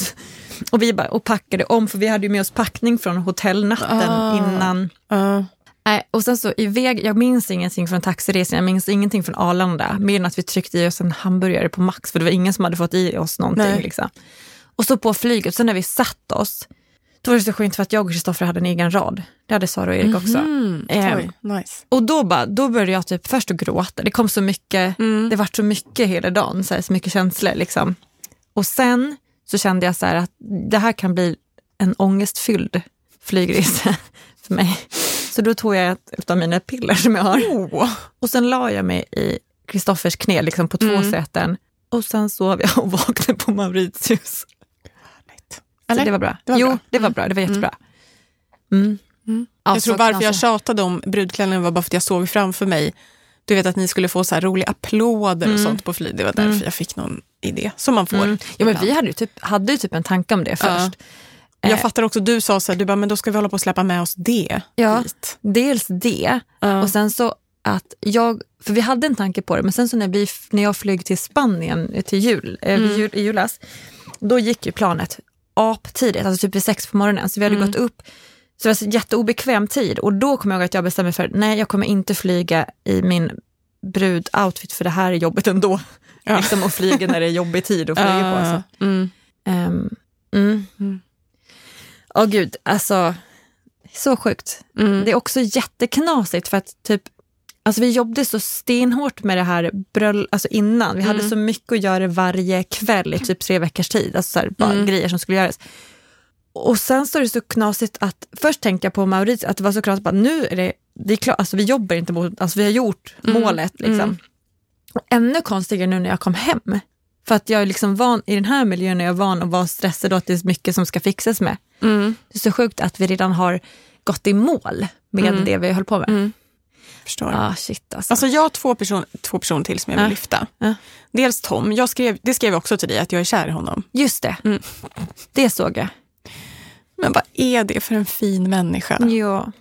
A: och vi bara, och packade om, för vi hade ju med oss packning från hotellnatten
B: Ah.
A: innan.
B: Ja.
A: Nej, och sen så i väg, jag minns ingenting från taxiresan, jag minns ingenting från Arlanda, mer än att vi tryckte i oss en hamburgare på Max, för det var ingen som hade fått i oss någonting.
B: Nej.
A: Liksom. Och så på flyget, sen när vi satt oss, då var det så skönt för att jag och Kristoffer hade en egen rad. Det hade Sara och Erik också.
B: Mm.
A: Ehm,
B: Oj, nice.
A: Och då, bara, då började jag typ först att gråta. Det kom så mycket,
B: Mm.
A: det var så mycket hela dagen, så, här, så mycket känslor. Liksom. Och sen så kände jag så här att det här kan bli en ångestfylld flygresa för mig. Så då tog jag ett av mina piller som jag har.
B: Oh.
A: Och sen la jag mig i Kristoffers knä liksom på två
B: Mm.
A: säten. Och sen sov jag och vaknade på Mauritius.
B: Härligt.
A: Så
B: Eller?
A: det var bra.
B: Det var
A: jo,
B: bra.
A: det var bra. Det var jättebra. Mm.
B: Mm.
A: Ja,
B: jag tror
A: så
B: varför jag tjatade om brudklänningen var bara för att jag såg framför mig du vet att ni skulle få så här roliga applåder och sånt på flyg. Det var därför jag fick någon idé som man får.
A: Mm. Ja, men vi hade ju typ, hade ju typ en tanke om det först.
B: Jag
A: Eh,
B: fattar också, du sa så här, du bara, men då ska vi hålla på och släppa med oss det
A: Ja.
B: hit.
A: Dels det,
B: Ja.
A: och sen så att jag, för vi hade en tanke på det, men sen så när, vi, när jag flög till Spanien till jul, eh, vid jul i julas, då gick ju planet aptidigt, alltså typ vid sex på morgonen, så vi hade gått upp, så det var så jätteobekväm tid och då kommer jag ihåg att jag bestämde mig för, nej jag kommer inte flyga i min brudoutfit för det här är jobbigt ändå.
B: Ja.
A: Liksom att flyga när det är jobbig tid att flyga på. Alltså.
B: Mm.
A: Um, mm.
B: Mm.
A: Åh gud, alltså så sjukt.
B: Mm.
A: Det är också jätteknasigt för att typ, alltså vi jobbade så stenhårt med det här bröll, alltså innan. Vi hade så mycket att göra varje kväll i typ tre veckors tid, alltså så här, bara grejer som skulle göras. Och sen så är det så knasigt att, först tänkte jag på Mauritius, att det var så knasigt att nu är det, det är klart, alltså vi jobbar inte mot, alltså vi har gjort målet liksom. Och ännu konstigare nu när jag kom hem. För att jag är liksom van, i den här miljön är jag van att vara stressad och att det är mycket som ska fixas med.
B: Mm.
A: Det är så sjukt att vi redan har gått i mål med det vi höll på med.
B: Mm. Förstår.
A: Ah, shit alltså.
B: Alltså jag har två, person, två personer till som jag vill
A: Ja.
B: lyfta.
A: Ja.
B: Dels Tom, jag skrev, det skrev jag också till dig att jag är kär i honom.
A: Just det,
B: Mm.
A: det såg jag.
B: Men vad är det för en fin människa?
A: Ja.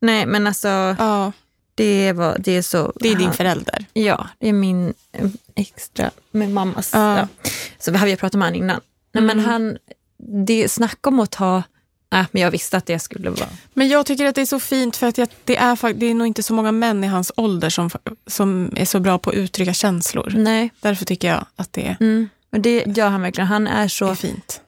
A: Nej men alltså,
B: Ja,
A: det, var, det är så...
B: det är din
A: han-
B: förälder.
A: Ja, det är min extra med mammas.
B: Ja.
A: Så vi har pratat med honom innan. Nej, men han, det snacka om att ta... Äh, men jag visste att det skulle vara...
B: Men jag tycker att det är så fint för att jag, det, är, det är nog inte så många män i hans ålder som, som är så bra på att uttrycka känslor.
A: Nej,
B: Därför tycker jag att det
A: mm. och det gör han verkligen. Han är så...
B: är fint.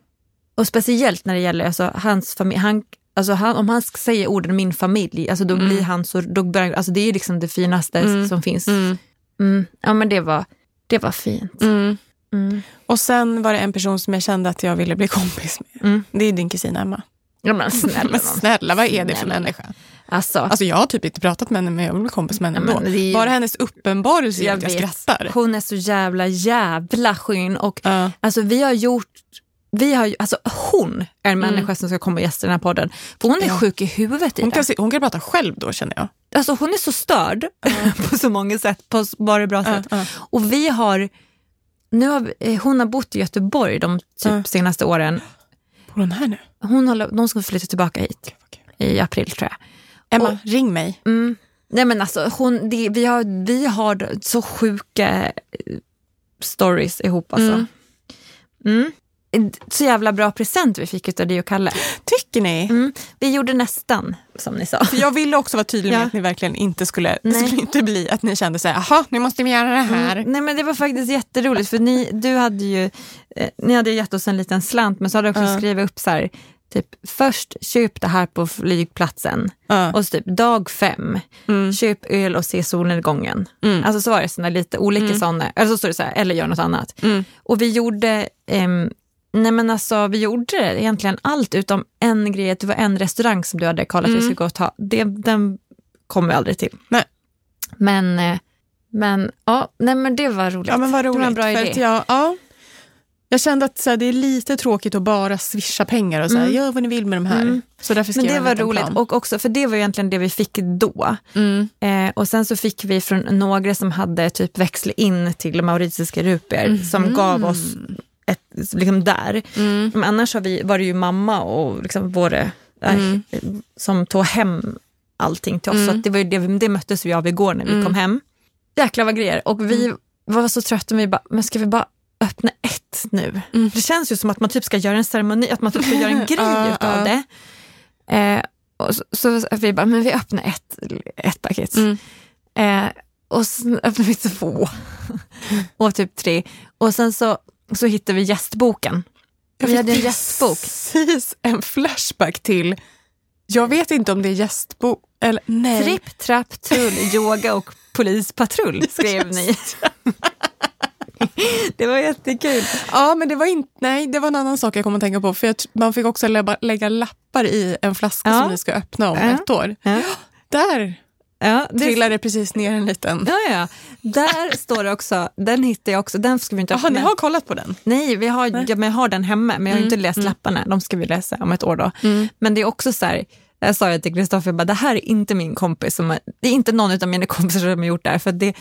A: Och speciellt när det gäller alltså, hans familj. Han, alltså, han, om han säger orden min familj, alltså, då blir han så... Då börjar, alltså, det är liksom det finaste som finns.
B: Mm.
A: Mm. Ja, men det var, det var fint.
B: Mm.
A: Mm.
B: Och sen var det en person som jag kände att jag ville bli kompis med.
A: Mm.
B: Det är din kusin Emma.
A: Ja, men snälla
B: Men snälla, vad är det för människa?
A: Alltså,
B: Alltså jag har typ inte pratat med henne men jag vill bli kompis med henne ändå.
A: ju-
B: Bara hennes uppenbarelse gör att jag skrattar.
A: Hon är så jävla, jävla skön. Och
B: Ja.
A: alltså, vi har gjort... Vi har, alltså, hon är en människa som ska komma och gästa den här podden. För hon är
B: Ja.
A: sjuk i huvudet i
B: Hon, kan, se- hon kan prata själv då känner jag.
A: Alltså, hon är så störd på så många sätt, på bara bra sätt.
B: ja.
A: Och vi har... Nu har hon har bott i Göteborg de typ senaste åren.
B: Bor hon här nu?
A: Hon håller, de ska flytta tillbaka hit
B: kul.
A: i april tror jag.
B: Emma, ring mig.
A: Mm. Nej men alltså, hon, det, vi, har, vi har så sjuka eh, stories ihop alltså.
B: Mm.
A: Mm. Så jävla bra present vi fick av dig och Kalle.
B: Tycker ni?
A: Mm. Vi gjorde nästan som ni sa.
B: För jag ville också vara tydlig med
A: Ja.
B: att ni verkligen inte skulle, det
A: Nej.
B: skulle inte bli att ni kände så här, jaha, nu måste vi göra det här.
A: Mm. Nej men det var faktiskt jätteroligt för ni, du hade ju, eh, ni hade ju gett oss en liten slant men så hade du också
B: Ja.
A: skrivit upp så här, typ först köp det här på flygplatsen
B: Ja.
A: och så typ dag fem,
B: Mm.
A: köp öl och se solnedgången.
B: Mm.
A: Alltså så var det såna lite olika
B: Mm.
A: sådana, eller så står det så här, eller gör något annat.
B: Mm.
A: Och vi gjorde, ehm, nej men alltså vi gjorde egentligen allt utom en grej, det var en restaurang som du hade kollat att vi
B: Mm.
A: skulle gå och ta. Det, den kom vi aldrig till.
B: Nej.
A: Men, eh, men ja, nej men det var roligt.
B: Ja, men vad
A: Det
B: roligt.
A: var en bra idé.
B: Jag, ja, jag kände att så här, det är lite tråkigt att bara swisha pengar och säga
A: Mm.
B: gör vad ni vill med de här.
A: Mm.
B: Så därför
A: Men det var roligt
B: plan.
A: och också, för det var egentligen det vi fick då.
B: Mm.
A: Eh, och sen så fick vi från några som hade typ växlat in till mauritiska rupier som gav oss ett, liksom där.
B: Mm.
A: Men annars har vi, var det ju mamma och liksom våra, äh,
B: Mm.
A: som tog hem allting till oss.
B: Mm.
A: Så att det, var det, det möttes vi av igår när vi
B: Mm.
A: kom hem. Jäklar vad grejer. Och vi var så trötta, men vi bara, men ska vi bara öppna ett nu?
B: Mm.
A: Det känns ju som att man typ ska göra en ceremoni, att man typ ska göra en grej
B: Ja,
A: utav det. Eh, och så, så vi bara, men vi öppnar ett, ett paket.
B: Mm.
A: Eh, och sen öppnade vi två. och typ tre. Och sen så, så hittade vi gästboken.
B: Jag
A: Vi hade en gästbok.
B: Precis en flashback till, jag vet inte om det är gästbok, eller nej.
A: Tripp, trapp, trull, yoga och polispatrull skrev ni. det var jättekul.
B: Ja, men det var inte, nej, det var en annan sak jag kom att tänka på. För jag, man fick också lägga, lägga lappar i en flaska
A: Ja.
B: som ni ska öppna om
A: Ja.
B: ett år.
A: Ja,
B: Där
A: ja, det,
B: trillade precis ner en liten.
A: ja, ja. Där står det också, den hittade jag också, den ska vi inte öppna.
B: ni har kollat på den?
A: Nej, vi har, ja, men jag har den hemma, men jag har
B: Mm,
A: inte läst
B: mm.
A: lapparna. De ska vi läsa om ett år då.
B: Mm.
A: Men det är också så här, jag sa jag till Kristoffer, det här är inte min kompis, som det är inte någon av mina kompisar som har gjort det här. För det,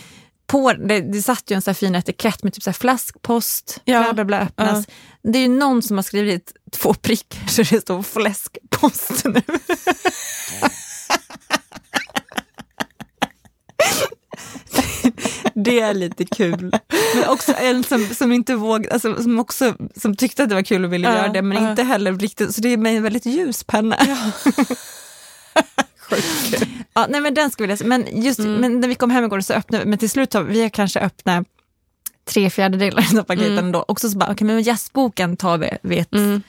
A: på, det, det satt ju en så fin etikett med typ så flaskpost,
B: Ja,
A: bla bla bla öppnas. Det är ju någon som har skrivit två prickar så det står fläskpost nu. Det är lite kul. Men också en som, som inte vågade, alltså, som, också, som tyckte att det var kul och ville
B: Ja,
A: göra det, men
B: ja.
A: inte heller riktigt. Så det är med en väldigt ljus penna. Ja, nej, men den ska vi läsa. Men, just,
B: Mm.
A: men när vi kom hem igår så öppnade vi, men till slut har vi kanske öppnat tre fjärdedelar av paketen
B: Mm.
A: då. Också så bara, okej, men jazzboken tar vi, vet,
B: Mm.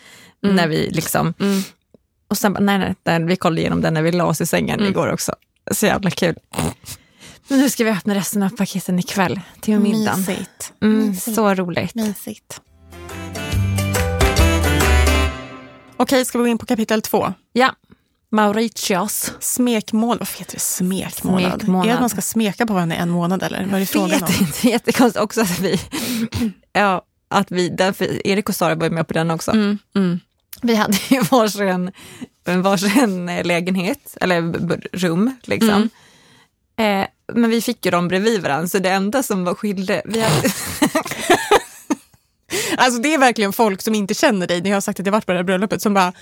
B: Mm.
A: när vi liksom,
B: Mm.
A: och sen bara, nej, nej, nej, vi kollade igenom den när vi la oss i sängen
B: Mm.
A: igår också. Så jävla kul. Nu ska vi öppna resten av paketen ikväll till middagen.
B: Mysigt.
A: Mm,
B: Mysigt.
A: så roligt.
B: Mysigt. Okej, ska vi gå in på kapitel två?
A: Ja, Mauritius.
B: Smekmål. Varför heter det smekmånad?
A: Smekmånad.
B: Är det att man ska smeka på varandra i en månad eller? Vad är det frågan om?
A: vet inte, jättekonstigt också att vi, ja, att vi, därför Erik och Sara var med på den också.
B: Mm, mm.
A: Vi hade ju varsin, varsin lägenhet, eller rum liksom.
B: Mm.
A: Eh, men vi fick ju dem bredvid varandra, så det enda som var skilde, vi hade,
B: Alltså det är verkligen folk som inte känner dig, när jag har sagt att jag varit på det här bröllopet, som bara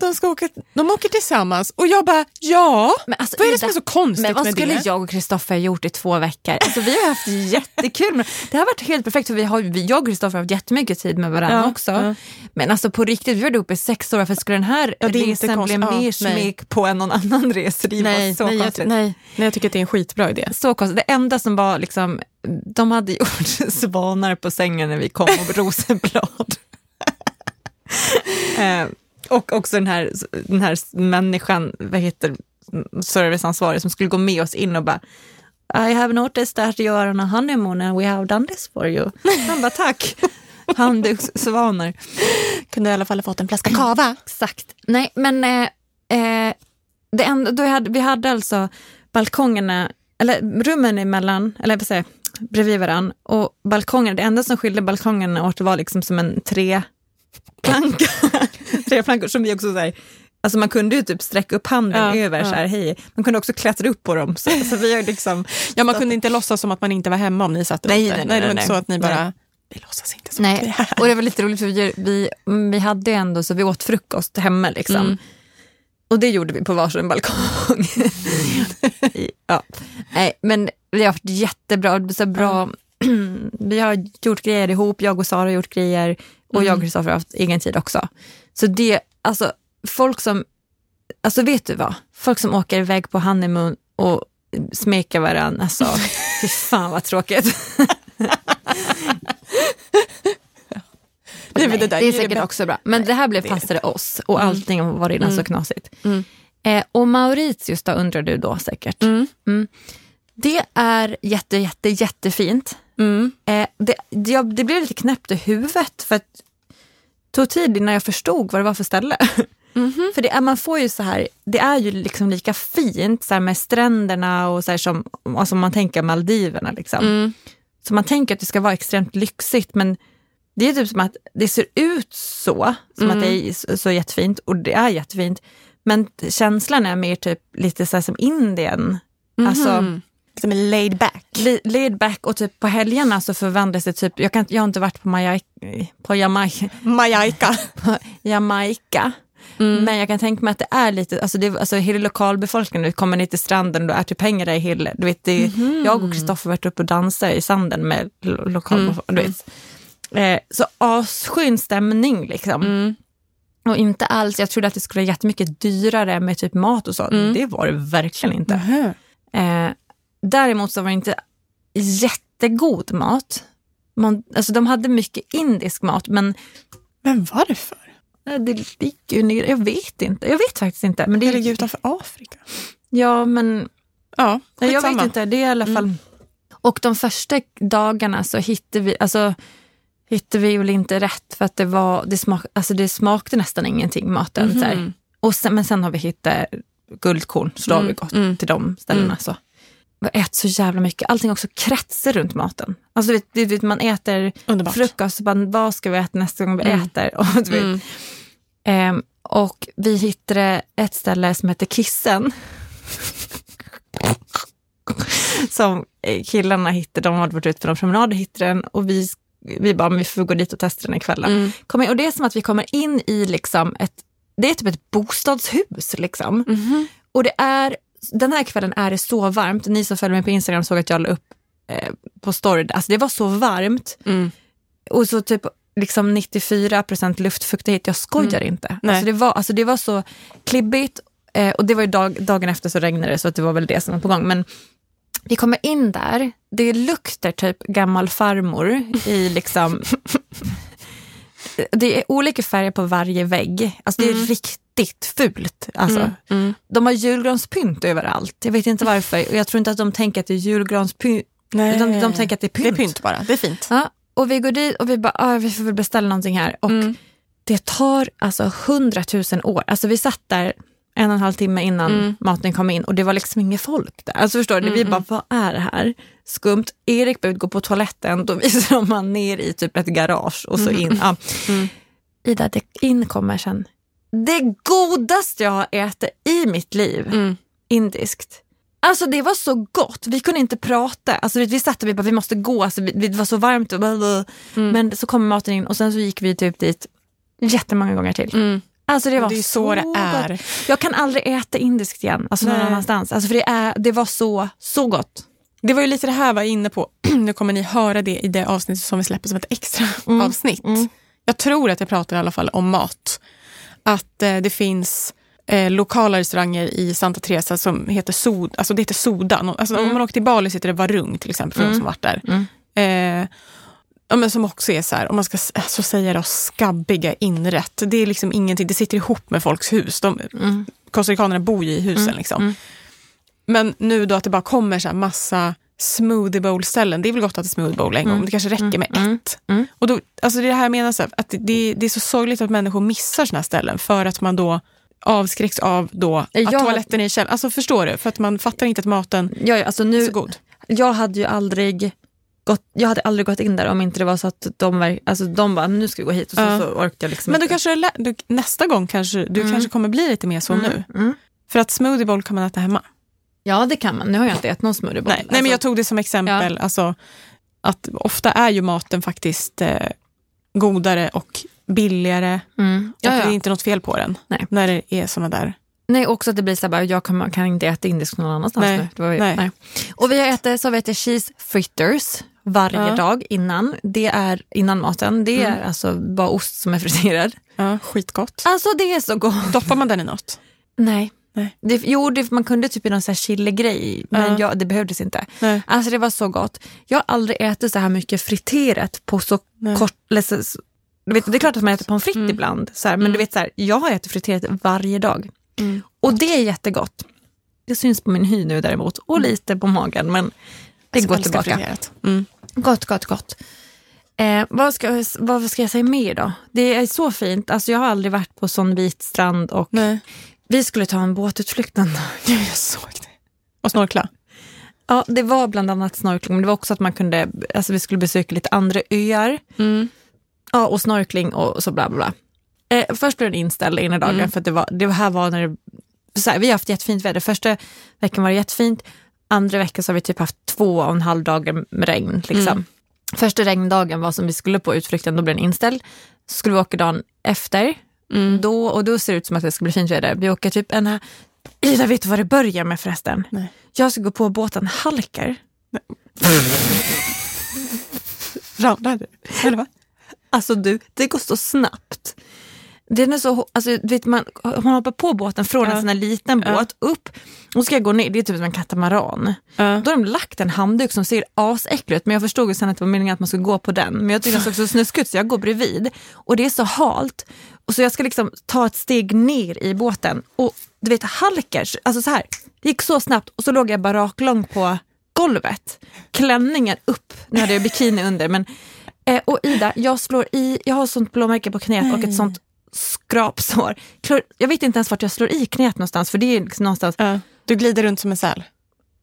B: de, ska åka, de åker tillsammans. Och jag bara, ja,
A: men alltså,
B: vad är det som är så konstigt
A: men vad
B: med
A: skulle
B: det?
A: jag och Kristoffer gjort i två veckor? Alltså, vi har haft jättekul. med- Det har varit helt perfekt, för vi har, jag och Kristoffer har haft jättemycket tid med varandra
B: Ja,
A: också.
B: ja.
A: Men alltså på riktigt, vi var ihop i sex år, för skulle den här
B: Ja, det
A: resan bli mer smek på än någon annan resa? Det
B: Nej,
A: var så
B: nej, jag,
A: konstigt.
B: nej, nej, jag tycker att det är en skitbra idé.
A: Så konstigt. Det enda som var liksom, de hade gjort svanar på sängen när vi kom och rosenblad. eh, och också den här, den här människan, vad heter serviceansvarig som skulle gå med oss in och bara I have noticed that you are on a honeymoon and we have done this for you. Han bara tack. Handdukssvanar.
B: Kunde i alla fall ha fått en flaska kava.
A: Exakt. Nej, men eh, eh, det enda, då hade, vi hade alltså balkongerna, eller rummen emellan, eller vad säger jag, bredvid varann och balkongerna, det enda som skilde balkongerna åt var liksom som en treplanka. Tre plankor som vi också så här, Alltså man kunde ju typ sträcka upp handen
B: Ja,
A: över
B: ja.
A: så här, hej. Man kunde också klättra upp på dem. Så, så vi har liksom,
B: Ja, man kunde inte låtsas som att man inte var hemma om ni satt
A: Nej,
B: ute.
A: nej, nej,
B: det var
A: nej,
B: inte så att ni
A: nej.
B: bara, vi låtsas inte som att vi är
A: nej.
B: här.
A: Och det var lite roligt för vi, vi, vi hade ju ändå så vi åt frukost hemma liksom.
B: Mm.
A: Och det gjorde vi på varsin balkong. Ja. Nej, men vi har haft jättebra, så bra, vi har gjort grejer ihop, jag och Sara har gjort grejer och
B: Mm.
A: jag och Kristoffer har haft egen tid också. Så det, alltså folk som, alltså vet du vad? Folk som åker iväg på honeymoon och smekar varandra, alltså fy fan vad tråkigt.
B: Nej, det, där
A: Det är säkert också bra. Men det här blev passade oss och allting var redan så knasigt.
B: Mm.
A: Eh, och Mauritius då undrar du då säkert.
B: Mm.
A: Det är jätte, jätte, jättefint.
B: Mm.
A: Eh, det, det, det blev lite knäppt i huvudet för att tog tid innan jag förstod vad det var för ställe.
B: Mhm.
A: För det är, man får ju så här, det är ju liksom lika fint så med stränderna och så här som alltså man tänker Maldiverna. Liksom.
B: Mm.
A: Så man tänker att det ska vara extremt lyxigt men det är typ som att det ser ut så, som att det
B: Mm.
A: är så, jättefint och det är jättefint. Men känslan är mer typ lite så som Indien. Alltså,
B: Som en laid back.
A: li- laid back och typ på helgerna så förvandlas det typ, jag, kan, jag har inte varit på, Jamaica, på Jamaica. Jamaica
B: Mm.
A: men jag kan tänka mig att det är lite, alltså, det, alltså hela lokalbefolkningen, du kommer ner till stranden och äter pengar där i hela, du vet, det,
B: Mhm.
A: jag och Kristoffer har varit uppe och dansat i sanden med lo- lokalbefolkningen,
B: Mm.
A: du vet. Eh, så asskön stämning liksom.
B: Mm.
A: Och inte alls, jag trodde att det skulle vara jättemycket dyrare med typ mat och så.
B: Mm.
A: Det var det verkligen inte. Eh, däremot så var det inte jättegod mat. Man, alltså de hade mycket indisk mat men
B: Men varför?
A: det ligger ju ner, jag vet inte. Jag vet faktiskt inte. Men det,
B: Det ligger utanför Afrika.
A: Ja, men
B: Ja,
A: nej, jag
B: skitsamma.
A: vet inte. Det är i alla fall... Och de första dagarna så hittade vi, alltså, hittade vi väl inte rätt för att det, var, det, smak, alltså, det smakade nästan ingenting, maten. Så här.
B: Mhm.
A: Och sen, men sen har vi hittat guldkorn, så då har vi
B: Mm,
A: gått
B: mm.
A: till de ställena. Så. Har ätit så jävla mycket. Allting också kretsar runt maten. Alltså, du vet, du vet, man äter
B: Underbart.
A: frukost, och bara, vad ska vi äta nästa gång vi
B: Mm.
A: äter? Och, du vet.
B: Mm.
A: Ehm, och vi hittade ett ställe som heter Kissen. som eh, killarna hittade, de hade varit ute på någon promenad och hittade den och vi, vi bara, men vi får gå dit och testa den ikväll.
B: Mm.
A: Och det är som att vi kommer in i liksom ett, det är typ ett bostadshus liksom.
B: Mhm.
A: Och det är, den här kvällen är det så varmt, ni som följer mig på Instagram såg att jag la upp eh, på story, alltså det var så varmt
B: Mm.
A: och så typ liksom 94% luftfuktighet, jag skojar inte.
B: Mm. Nej.
A: Alltså det, var, alltså det var så klibbigt eh, och det var ju dag, dagen efter så regnade det så att det var väl det som var på gång. Men vi kommer in där, det luktar typ gammal farmor i liksom... det är olika färger på varje vägg. Alltså det är riktigt fult. Alltså.
B: Mm. Mm.
A: De har julgranspynt överallt. Jag vet inte varför. Och jag tror inte att de tänker att det är julgranspynt.
B: Nej.
A: De, de tänker att det är pynt.
B: Det är pynt bara, det är fint.
A: Ja, och vi går dit och vi bara, ah, vi får väl beställa någonting här. Och
B: Mm.
A: det tar alltså hundratusen år. Alltså vi satt där en och en halv timme innan
B: Mm.
A: maten kom in och det var liksom inget folk där. Alltså förstår du, vi bara, vad är det här? Skumt. Erik behövde gå på toaletten, då visar man ner i typ ett garage och så in. Ja.
B: Mm.
A: Ida, det in kommer sen. Det godaste jag har ätit i mitt liv,
B: Mm.
A: indiskt. Alltså det var så gott, vi kunde inte prata. Alltså, vi, vi satt och vi bara, vi måste gå, alltså, vi, det var så varmt. Och.
B: Mm.
A: Men så kom maten in och sen så gick vi typ dit jättemånga gånger till.
B: Mm.
A: Alltså det var
B: Det är så det
A: gott.
B: är.
A: Jag kan aldrig äta indiskt igen, alltså någon
B: Nej.
A: annanstans. Alltså för det, är, det var så, så gott.
B: Det var ju lite det här jag var inne på. nu kommer ni höra det i det avsnittet som vi släpper som ett extra
A: Mm.
B: avsnitt.
A: Mm.
B: Jag tror att jag pratar i alla fall om mat. Att eh, det finns eh, lokala restauranger i Santa Teresa som heter Soda. Alltså det heter Soda. Alltså Om man åker till Bali så heter det Varung till exempel, för de som varit där.
A: Mm.
B: Eh, ja, men som också är så här, om man ska s- så säga det, skabbiga inrätt. Det är liksom ingenting, det sitter ihop med folks hus. De,
A: Mm.
B: Costaricanerna bor ju i husen. liksom.
A: mm.
B: Men nu då att det bara kommer så här massa smoothie bowl ställen. Det är väl gott att det är smoothie bowl en gång, men det kanske räcker med
A: mm,
B: ett.
A: mm.
B: Och då, alltså det är det här jag menar, så här, att det, det är så sorgligt att människor missar såna här ställen för att man då avskräcks av då att
A: Jag-
B: toaletten är i källaren. Alltså förstår du? För att man fattar inte att maten
A: Ja, alltså
B: är
A: nu,
B: så god.
A: jag hade ju aldrig gått, jag hade aldrig gått in där om inte det var så att de, var, alltså de bara, nu ska vi gå hit och så,
B: Ja.
A: så orkade jag liksom
B: Men du
A: inte.
B: kanske, du, nästa gång kanske du kanske kommer bli lite mer så nu.
A: Mm.
B: För att smoothie bowl kan man äta hemma.
A: Ja, det kan man. Nu har jag inte ätit någon smoothie bowl.
B: Nej, nej men jag tog det som exempel. Alltså, att ofta är ju maten faktiskt eh, godare och billigare.
A: mm.
B: Och
A: ja,
B: det är
A: ja.
B: inte något fel på den.
A: Nej.
B: När det är såna där.
A: Nej, också att det blir så här, bara, jag kan, kan inte äta indisk någon annanstans
B: Nej,
A: nu. Ju,
B: nej.
A: nej. Och vi har ätit, så har vi ätit cheese fritters varje
B: Ja.
A: dag innan. Det är innan maten. Det är
B: Mm.
A: alltså bara ost som är friterad.
B: Ja, skitgott.
A: Alltså det är så gott.
B: Doppar man den i något?
A: Nej.
B: Nej.
A: Det, jo, det, man kunde typ i någon chili-grej, men
B: Ja.
A: jag, det behövdes inte.
B: Nej.
A: Alltså det var så gott. Jag har aldrig ätit så här mycket friterat på så
B: Nej.
A: kort, Du vet, det är klart att man äter pommes frites ibland, så här, men du vet, så här, jag har ätit friterat varje dag.
B: Mm.
A: Och det är jättegott. Det syns på min hy nu däremot, och lite på magen, men det
B: Alltså,
A: går tillbaka. Gott, gott, gott. Eh, vad, ska, vad ska jag säga mer då? Det är så fint. Alltså, jag har aldrig varit på sån vit strand och
B: Nej.
A: vi skulle ta en båtutflykt en dag.
B: Ja, jag såg det. Och snorkla.
A: Ja, det var bland annat snorkling, men det var också att man kunde, alltså vi skulle besöka lite andra öar.
B: Mm.
A: Ja, och snorkling och så bla bla bla. Eh, först blev den inställd ena dagen
B: Mm.
A: för att det, var, det här var när det, så här, vi har haft jättefint väder. Första veckan var det jättefint, andra veckan så har vi typ haft två och en halv dagar med regn. Liksom.
B: Mm.
A: Första regndagen var som vi skulle på utflykten, då blev den inställd. Så skulle vi åka dagen efter,
B: Mm.
A: då, och då ser det ut som att det ska bli fint väder. Vi åker typ en... Ida, vet du vad det börjar med förresten?
B: Nej.
A: Jag ska gå på båten, halkar.
B: Ramlade du? Eller va?
A: Alltså du, det går så snabbt. Den är så, alltså, vet man, man hoppar på båten från en sån här liten båt upp och ska jag gå ner, det är typ som en katamaran. Då har de lagt en handduk som ser asäcklig ut men jag förstod ju sen att det var meningen att man skulle gå på den. Men jag tyckte den såg så snuskig ut så jag går bredvid och det är så halt. Och så jag ska liksom ta ett steg ner i båten och du vet halkar, alltså så här, det gick så snabbt och så låg jag bara raklång på golvet. Klänningen upp, nu hade jag bikini under men Eh, och Ida, jag slår i, jag har sånt blåmärke på knät och ett sånt skrapsår. Jag vet inte ens vart jag slår i knät någonstans för det är liksom någonstans,
B: Ja. Du glider runt som en säl.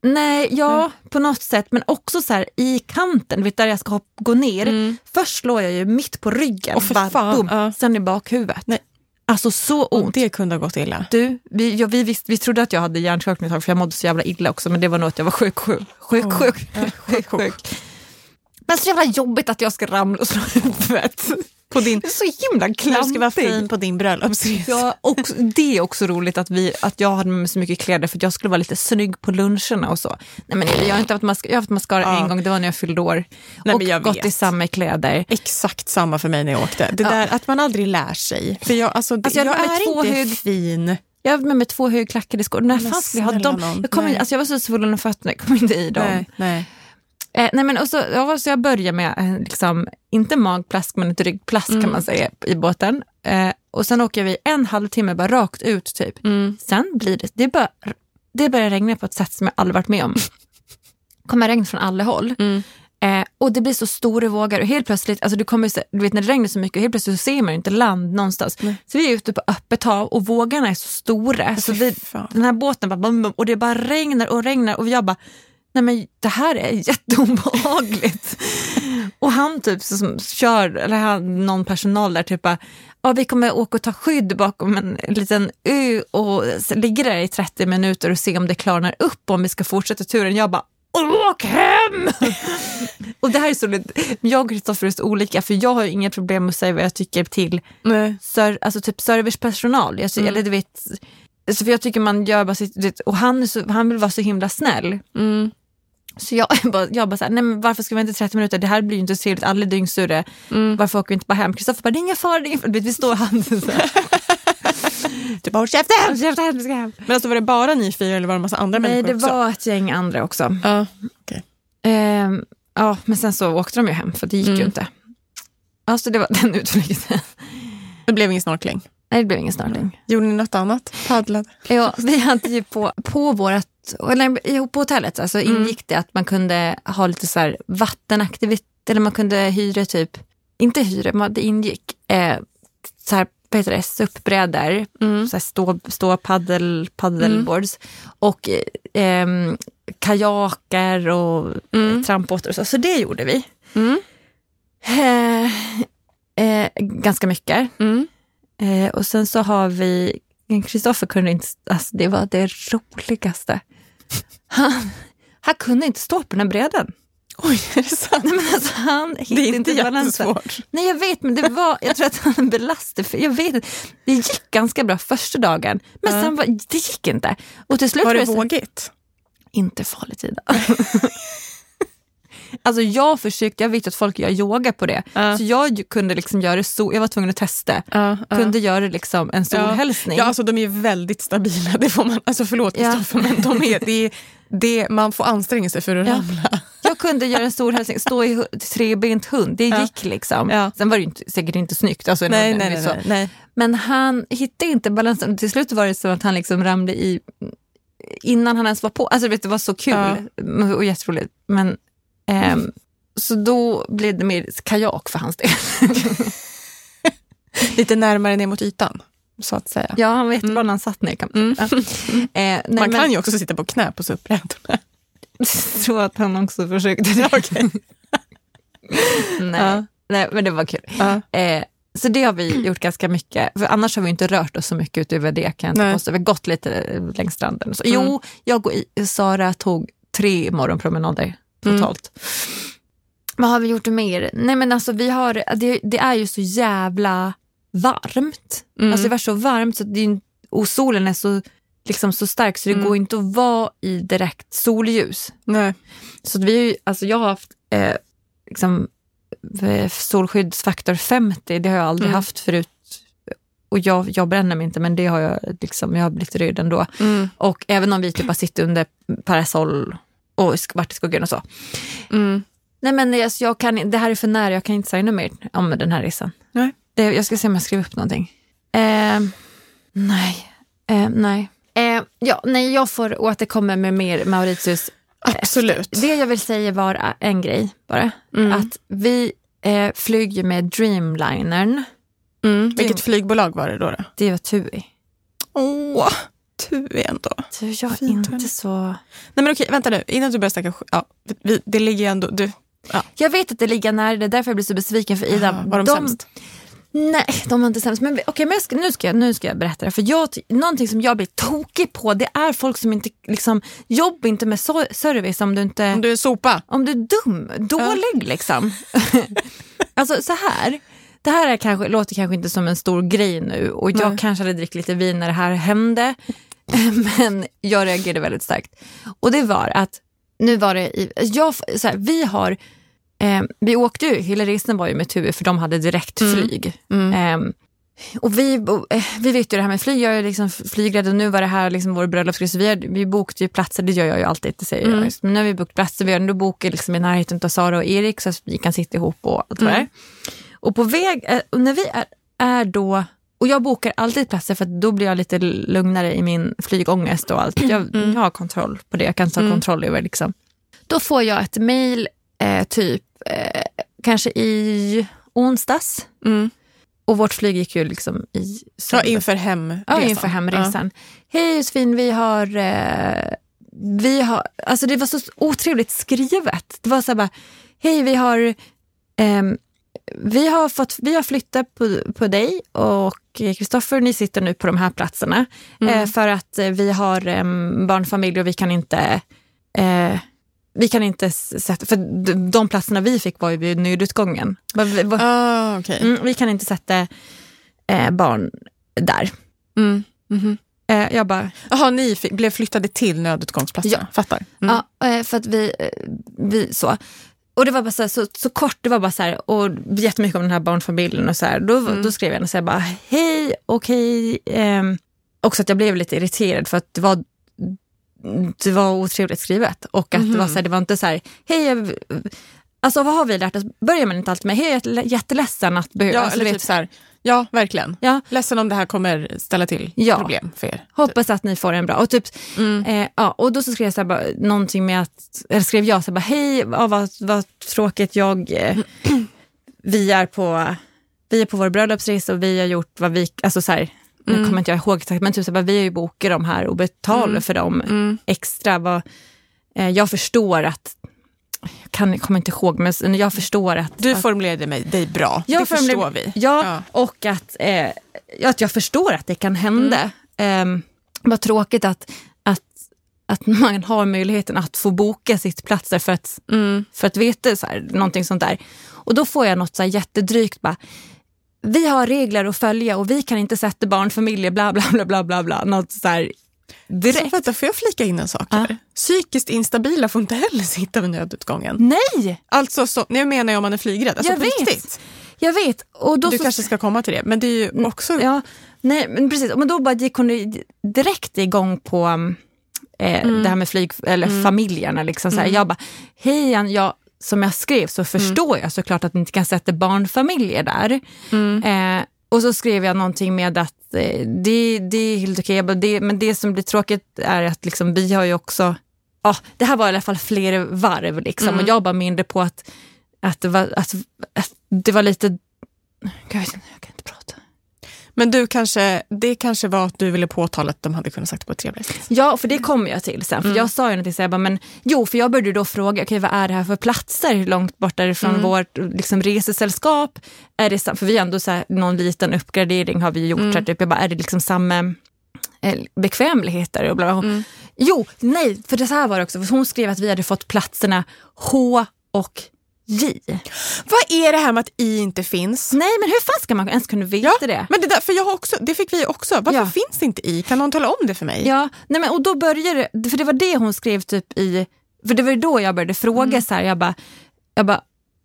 A: nej, ja på något sätt men också så här i kanten, vet, där jag ska gå ner.
B: Mm.
A: Först slår jag ju mitt på ryggen,
B: för
A: bara
B: fan,
A: boom,
B: ja.
A: sen i bakhuvudet.
B: Nej.
A: Alltså så
B: Och
A: ont.
B: det kunde ha gått illa.
A: Du, vi, ja, vi, visst, vi trodde att jag hade hjärnskakning ett tag för jag mådde så jävla illa också men det var nog att jag var sjuk, sjuk, sjuk,
B: Åh,
A: sjuk, sjuk, sjuk. Men så jävla jobbigt att jag ska ramla och slå huvudet.
B: På din,
A: så himla
B: du ska vara
A: klantig.
B: fin på din bröllopsresa.
A: Ja, och det är också roligt att, vi, att jag hade med mig så mycket kläder för att jag skulle vara lite snygg på luncherna och så. Nej, men jag har inte haft mascara, jag har haft mascara
B: Ja.
A: en gång, det var när jag fyllde år.
B: Nej,
A: och gått
B: vet.
A: i samma kläder.
B: Exakt samma för mig när jag åkte. Det
A: Ja.
B: där att man aldrig lär sig. För jag, alltså, det,
A: Alltså, jag
B: jag, är
A: två
B: inte
A: hög-
B: fin.
A: Jag hade med mig två högklackade skor. När fan skulle jag ha dem? Jag, kom in, alltså jag var så svullen om fötterna, jag kom inte i dem.
B: Nej, nej.
A: Eh, nej men och så, ja, så jag börjar med, eh, liksom, inte magplask men ett ryggplask
B: Mm.
A: kan man säga i båten. Eh, och sen åker vi en halvtimme bara rakt ut typ.
B: Mm.
A: Sen blir det, det, bör, det börjar regna på ett sätt som jag aldrig varit med om. kommer regn från alla håll.
B: Mm.
A: Eh, och det blir så stora vågor och helt plötsligt, alltså du, kommer, se- du vet när det regnar så mycket, helt plötsligt så ser man inte land någonstans.
B: Nej.
A: Så vi är ute på öppet hav och vågorna är så stora. Så vi, den här båten bara, och det bara regnar och regnar och jag bara, nej men det här är jätteobehagligt. och han typ så, som kör, eller han, någon personal där typ bara, ja vi kommer åka och ta skydd bakom en liten ö och ligga där i 30 minuter och se om det klarnar upp om vi ska fortsätta turen. Jag bara, åk hem! och det här är så jag och Kristoffer är så olika för jag har inga problem med att säga vad jag tycker till
B: Nej.
A: ser, alltså typ servicepersonal. Jag,
B: Mm.
A: Eller du vet, alltså för jag tycker man gör bara sitt, och han, så, han vill vara så himla snäll.
B: Mm.
A: Så jag bara, jag bara så här, nej men varför ska vi vänta 30 minuter? Det här blir ju inte så trevligt, alla är dyngsura.
B: Mm.
A: Varför åker vi inte bara hem? Kristoffer bara, det är ingen fara, det är ingen fara. Du Vi står så här.
B: Typ, håll käften!
A: Käften, vi ska hem.
B: Men alltså var det bara ni fyra eller var det en massa andra
A: Nej,
B: människor
A: det
B: också?
A: var ett gäng andra också.
B: Ja.
A: Ehm, ja, men sen så åkte de ju hem för det gick ju
B: Mm.
A: inte. Alltså det var den utflykten.
B: Det blev ingen snorkling.
A: Nej, det blev ingen snorkling.
B: Gjorde ni något annat? Paddlade?
A: Ja, vi hade ju på, på vårat, eller på hotellet alltså, ingick det att man kunde ha lite så här vattenaktivitet, eller man kunde hyra typ, inte hyra, men det ingick eh, så här, vad heter det, SUP-brädor,
B: Mm.
A: så här stå, paddleboards och eh, kajaker och
B: Mm.
A: eh, trampbåtar och så. Så det gjorde vi.
B: Mm.
A: Eh, eh, ganska mycket.
B: Mm.
A: Eh, och sen så har vi, Kristoffer kunde inte, alltså det var det roligaste. Han, han kunde inte stå på den här brädan.
B: Oj, är det sant?
A: Nej, men alltså, han
B: Det är inte
A: balansen.
B: jättesvårt.
A: Nej jag vet men det var, jag tror att han belastade, för jag vet det gick ganska bra första dagen. Men
B: Ja.
A: sen var, det gick inte. Och till slut
B: Var det vågigt?
A: Inte farligt Ida. alltså jag försökte, jag vet att folk gör yoga på det.
B: Ja.
A: Så jag kunde liksom göra så, jag var tvungen att testa.
B: Ja, ja.
A: Kunde göra liksom en solhälsning.
B: Ja, alltså de är väldigt stabila. Det får man, alltså förlåt
A: Ja.
B: Kristoffer, men de är, det är, det, man får anstränga sig för att
A: Ja.
B: ramla.
A: Jag kunde göra en stor hälsning, stå i trebent hund, det
B: Ja.
A: gick liksom.
B: Ja.
A: Sen var det inte, säkert inte snyggt. Alltså,
B: Nej, nej, nej,
A: så.
B: nej, nej.
A: Men han hittade inte balansen. Till slut var det så att han liksom ramlade i innan han ens var på. Alltså vet, det var så kul och jätteroligt. Men, ehm, så då blev det mer kajak för hans del.
B: Lite närmare ner mot ytan, så att säga.
A: ja, han var jättebra när han satt ner. Kan man, säga. eh, nej,
B: Man
A: men,
B: kan ju också sitta på knä på SUP-brädorna.
A: Jag tror att han också försökte det. nej,
B: Ja.
A: nej, men det var kul.
B: Ja.
A: Eh, så det har vi gjort ganska mycket. För annars har vi inte rört oss så mycket utöver det. Kan jag inte påstå. Vi har gått lite eh, längs stranden. Så.
B: Mm.
A: Jo, jag och Sara tog tre morgonpromenader totalt. Vad har vi gjort mer? Nej men alltså vi har, det, det är ju så jävla varmt.
B: Mm.
A: Alltså det var så varmt så det och solen är så, liksom så stark så det
B: Mm.
A: går inte att vara i direkt solljus.
B: Nej.
A: Så vi, har ju- alltså jag har haft eh, liksom, eh, solskyddsfaktor 50, det har jag aldrig
B: Mm.
A: haft förut. Och jag, jag bränner mig inte men det har jag, liksom, jag har blivit röd ändå.
B: Mm.
A: Och även om vi typ har suttit under parasoll och varit i skuggan och så.
B: Mm.
A: Nej men alltså, jag kan, det här är för nära, jag kan inte säga något mer om den här resan.
B: Nej.
A: Det, jag ska se om jag skriver upp någonting. Eh, nej. Eh, nej. Eh, ja, nej, jag får återkomma med mer Mauritius
B: Absolut.
A: det jag vill säga var en grej bara.
B: Mm.
A: Att vi eh, flyger med Dreamlinern.
B: Mm. Vilket flygbolag var det då? då?
A: Det var TUI.
B: Åh, TUI ändå.
A: Så jag är
B: Fint,
A: inte så...
B: Nej men okej, vänta nu. Innan du börjar snacka ja, vi, Det ligger ju ändå... Du,
A: Jag vet att det ligger nära, det är därför jag blir så besviken för Ida.
B: Ah, var de, sämst?
A: Nej, de var inte sämst. Men, okej, men ska, nu, ska jag, nu ska jag berätta det. För jag, någonting som jag blir tokig på, det är folk som inte... Liksom, jobbar inte med so service om du inte...
B: Om du är sopa.
A: Om du är dum, dålig liksom. alltså så här. Det här är kanske, låter kanske inte som en stor grej nu och jag
B: Nej.
A: kanske hade druckit lite vin när det här hände. Men jag reagerade väldigt starkt. Och det var att, nu var det i, jag, så här, vi har, eh, vi åkte ju, hela resan var ju med TUI för de hade direktflyg.
B: Mm.
A: Ehm, och vi, eh, vi vet ju det här med flyg, jag är liksom flygrädd och nu var det här liksom vår bröllopsresa. Vi, vi bokade ju platser, det gör jag ju alltid, det säger
B: Mm.
A: jag. Men nu har vi bokat platser, vi har ändå bokat liksom i närheten av Sara och Erik så att vi kan sitta ihop och allt vad det.
B: Mm.
A: Och på väg, eh, och när vi är, är då, och jag bokar alltid platser för då blir jag lite lugnare i min flygångest och allt. Jag, jag har kontroll på det, jag kan ta
B: Mm.
A: kontroll över liksom. Då får jag ett mail eh, typ eh, kanske i onsdags.
B: Mm.
A: Och vårt flyg gick ju liksom i
B: Ja,
A: söndags.
B: inför hemresan.
A: Ja, inför hemresan. Hej Josefin, vi har... Eh, vi har alltså det var så otrevligt skrivet. Det var så här bara, hej vi har... vi har, fått, vi har flyttat på, på dig och Kristoffer, ni sitter nu på de här platserna.
B: Mm.
A: Eh, för att eh, vi har em, barnfamilj och vi kan inte... Eh, vi kan inte sätta... För de, platserna vi fick var ju vid nödutgången. Va-
B: Ah, okej.
A: Mm, vi kan inte sätta eh, barn där.
B: Mm.
A: Eh, jag bara,
B: Jaha, ni blev flyttade till nödutgångsplatserna?
A: Ja.
B: Fattar. Mm.
A: ja, eh, för att vi, eh, vi så. Och det var bara så, här, så, så kort, det var bara så här, och jättemycket om den här barnfamiljen och så här. Då,
B: Mm.
A: då skrev jag och så här bara, hej, okej. ehm, också att jag blev lite irriterad för att det var det var otrevligt skrivet. Och att det, var så här, det var inte så här, hej, jag, alltså vad har vi lärt oss? Börjar man inte alltid med, hej, jag är jätte- jätteledsen att behöva...
B: Ja,
A: alltså,
B: typ så här, ja, verkligen.
A: Ja.
B: Ledsen om det här kommer ställa till
A: Ja.
B: problem för er.
A: Hoppas att ni får en bra. Och, typ,
B: Mm.
A: eh, ja, och då så skrev jag så här, bara, någonting med att, eller skrev jag så här, bara, hej, ja, vad, vad tråkigt, jag, eh, vi, är på, vi är på vår bröllopsresa och vi har gjort vad vi, alltså så här, nu
B: Mm.
A: kommer inte jag ihåg exakt, men typ så här, bara, vi har ju bokat de här och betalar
B: Mm.
A: för dem
B: Mm.
A: extra. Vad, eh, jag förstår att, jag kan, kommer inte ihåg, men jag förstår att...
B: Du formulerade mig, dig bra.
A: Jag
B: det förstår vi.
A: Ja,
B: Ja.
A: och att, eh, att jag förstår att det kan hända. Mm. vad tråkigt att, att, att man har möjligheten att få boka sitt platser för att,
B: Mm.
A: för att veta så här, någonting sånt där. Och då får jag något så här jättedrygt bara, vi har regler att följa och vi kan inte sätta barnfamiljer bla bla bla bla bla bla. Något så här Direkt.
B: vänta, får jag flika in en sak här? Psykiskt instabila får inte heller sitta vid nödutgången.
A: Nej,
B: Alltså, så, nu menar jag om man är flygrädd. Alltså,
A: Jag vet.
B: riktigt.
A: jag vet. Och då
B: Du
A: så,
B: kanske ska komma till det. Men det är ju också...
A: Ja, nej, men precis. Men då bara gick hon direkt igång på eh, det här med flyg, eller familjerna. Liksom, så här. Jag bara, hej jag, som jag skrev så förstår jag såklart att ni inte kan sätta barnfamiljer där. Eh, och så skrev jag någonting med att det, det är helt okej, det, men det som blir tråkigt är att liksom, vi har ju också, ja, det här var i alla fall fler varv liksom, och jag bara mindre på att, att, det var, att, att det var lite, jag, vet inte, jag kan inte prata.
B: Men du kanske, det kanske var att du ville påtala att de hade kunnat sagt det på ett trevligare sätt.
A: Ja, för det kommer jag till sen. För Jag sa ju någonting så jag bara, men jo, för jag började då fråga, okej vad är det här för platser långt bort därifrån vårt liksom, resesällskap? Är det, för vi har ändå så här, någon liten uppgradering har vi gjort. Så här, typ, jag bara, är det liksom samma eh, bekvämligheter? Och bla, bla. Jo, nej, för det så här var det också. För hon skrev att vi hade fått platserna H och J.
B: Vad är det här med att I inte finns?
A: Nej, men hur fan ska man ens kunna veta
B: Ja,
A: det?
B: men det, där, för jag har också, det fick vi också. Varför
A: Ja.
B: finns inte I? Kan någon tala om det för mig?
A: Ja, nej men, och då började det, för det var det hon skrev typ i, för det var ju då jag började fråga
B: Mm.
A: så här, jag bara, jag bara,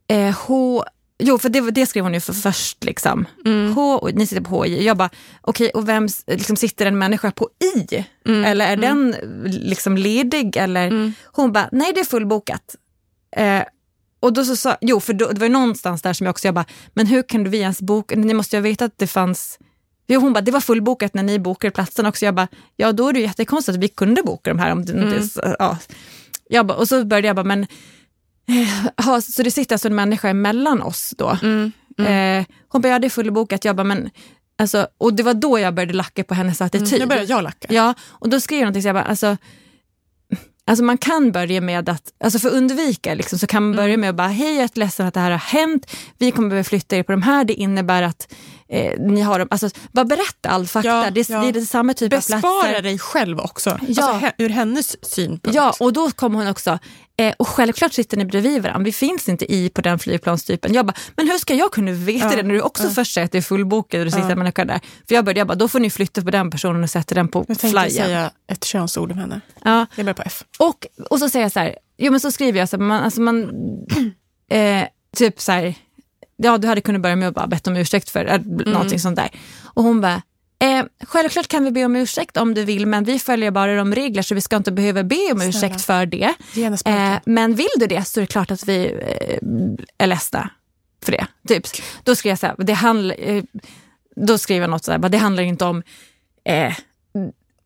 A: eh, H, jo för det, det skrev hon ju för först liksom.
B: Mm.
A: H, och ni sitter på H, jag bara, okej och vem liksom, sitter en människa på I?
B: Mm.
A: Eller är den liksom ledig eller? Hon bara, nej det är fullbokat. Eh, och då så sa, jo för då, det var ju någonstans där som jag också, jag bara, men hur kan du vi ens boka, ni måste ju ha vetat att det fanns Jo, hon bara, det var fullbokat när ni bokade platsen också. Jag bara, ja då är det ju jättekonstigt att vi kunde boka de här. Om det
B: Mm.
A: ja. jag bara, och så började jag bara, men eh, ha, så det sitter alltså en människa emellan oss då?
B: Mm.
A: Eh, hon bara, ja det är fullbokat. Jag bara, men alltså, och det var då jag började lacka på hennes attityd.
B: Mm. Nu börjar jag lacka.
A: Ja, och då skrev jag någonting så jag bara, alltså, alltså man kan börja med att, alltså för att undvika liksom, så kan man börja med att bara, hej jag är ledsen att det här har hänt, vi kommer behöva flytta er på de här, det innebär att eh, ni har dem, alltså bara berätta all fakta,
B: Ja,
A: det,
B: ja.
A: det är samma typ av
B: Bespara
A: platser.
B: dig själv också.
A: Ja.
B: Alltså, ur hennes synpunkt.
A: Ja, och då kom hon också, eh, och självklart sitter ni bredvid varandra, vi finns inte i på den flygplanstypen. Jag bara, men hur ska jag kunna veta
B: Ja,
A: det när du också först säger att det är fullbokat och det sitter en människa där? För jag började, jag bara, då får ni flytta på den personen och sätta den på
B: Jag tänkte
A: flyen.
B: säga ett könsord om henne.
A: Ja.
B: Jag börjar på F.
A: Och, och så säger jag så här, jo men så skriver jag så här, man, alltså man, eh, typ så här, ja du hade kunnat börja med att bara bett om ursäkt för äh, någonting sånt där. Och hon bara, eh, självklart kan vi be om ursäkt om du vill men vi följer bara de regler så vi ska inte behöva be om ursäkt för det. Eh, men vill du det så är det klart att vi eh, är ledsna för det. Typ. Då skrev jag så här, det handl- eh, då skrev jag något så här, bara, det handlar inte om eh,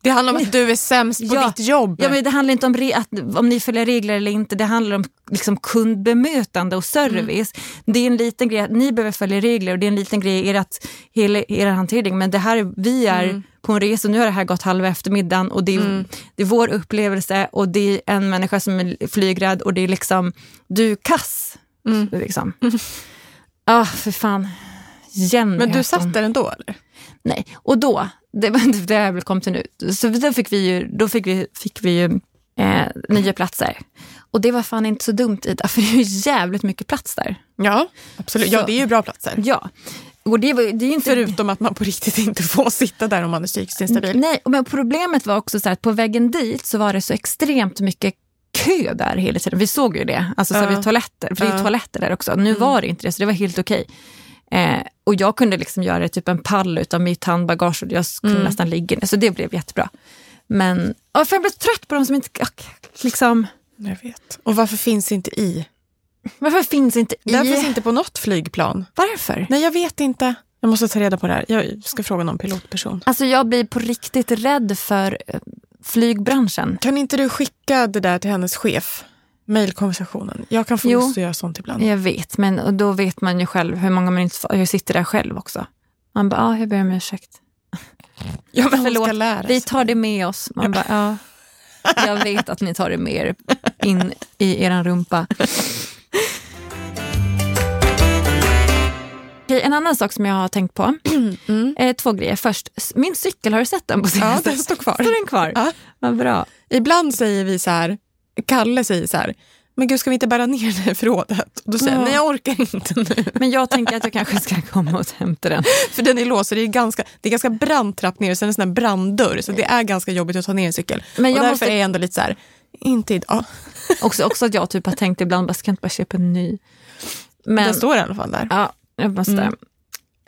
B: Det handlar om att du är sämst på
A: Ja.
B: ditt jobb.
A: Ja, men det handlar inte om re- att, om ni följer regler eller inte, det handlar om liksom, kundbemötande och service. Det är en liten grej att ni behöver följa regler och det är en liten grej i ert, hela er hantering. Men det här, är- vi är på en resa, nu har det här gått halva eftermiddagen och det är, det är vår upplevelse och det är en människa som är flygrädd och det är liksom, du är kass. Liksom. Ja, för fan. Igen
B: men du satt där ändå eller?
A: Nej, och då, det var det jag kom till nu, så då fick vi ju, då fick vi, fick vi ju eh, nya platser. Och det var fan inte så dumt Ida, för det är ju jävligt mycket plats där.
B: Ja, absolut. Ja,
A: Så-
B: det är ju bra platser.
A: Ja, och det, var, det är inte...
B: Förutom att man på riktigt inte får sitta där om man är psykiskt instabil.
A: Nej, men problemet var också så att på vägen dit så var det så extremt mycket kö där hela tiden. Vi såg ju det, alltså så
B: Ja.
A: vid toaletter, för det är
B: Ja.
A: toaletter där också. Nu var det inte det, så det var helt okej. Eh, och jag kunde liksom göra typ en pall utav mitt handbagage och jag kunde nästan ligga ner, så det blev jättebra. Men ja, för jag blev trött på de som inte... Liksom,
B: Jag vet. Och varför finns inte I?
A: varför finns inte i...
B: Det finns inte på något flygplan.
A: Varför?
B: Nej, jag vet inte. Jag måste ta reda på det här. Jag ska fråga någon pilotperson.
A: Alltså jag blir på riktigt rädd för eh, flygbranschen.
B: Kan inte du skicka det där till hennes chef? Mailkonversationen. Jag kan få lust att göra sånt ibland.
A: Jag vet, men och då vet man ju själv hur många man inte. Jag sitter där själv också. Man bara, ja, jag ber om ursäkt.
B: Ja, men
A: Förlåt,
B: ska lära
A: Vi
B: sig.
A: tar det med oss. Man bara, ja. Jag vet att ni tar det med er in i er rumpa. Okej, en annan sak som jag har tänkt på. Eh, två grejer. Först, min cykel, har du sett den på
B: Ja,
A: senaste?
B: den står kvar.
A: Står den kvar?
B: Ja.
A: Vad bra.
B: Ibland säger vi så här, Kalle säger så här, men gud ska vi inte bära ner det här förrådet? Och då säger jag,
A: Ja.
B: nej jag orkar inte nu.
A: Men jag tänker att jag kanske ska komma och hämta den.
B: För den är låst så det är ganska, det är ganska brant trapp ner och sen en sån branddörr så det är ganska jobbigt att ta ner en cykel.
A: Men
B: och
A: jag
B: därför
A: måste-
B: är jag ändå lite så här, inte idag.
A: Också, också att jag typ har tänkt ibland, bara, ska inte bara köpa en ny? Men,
B: Den står i alla fall där.
A: ja, jag måste.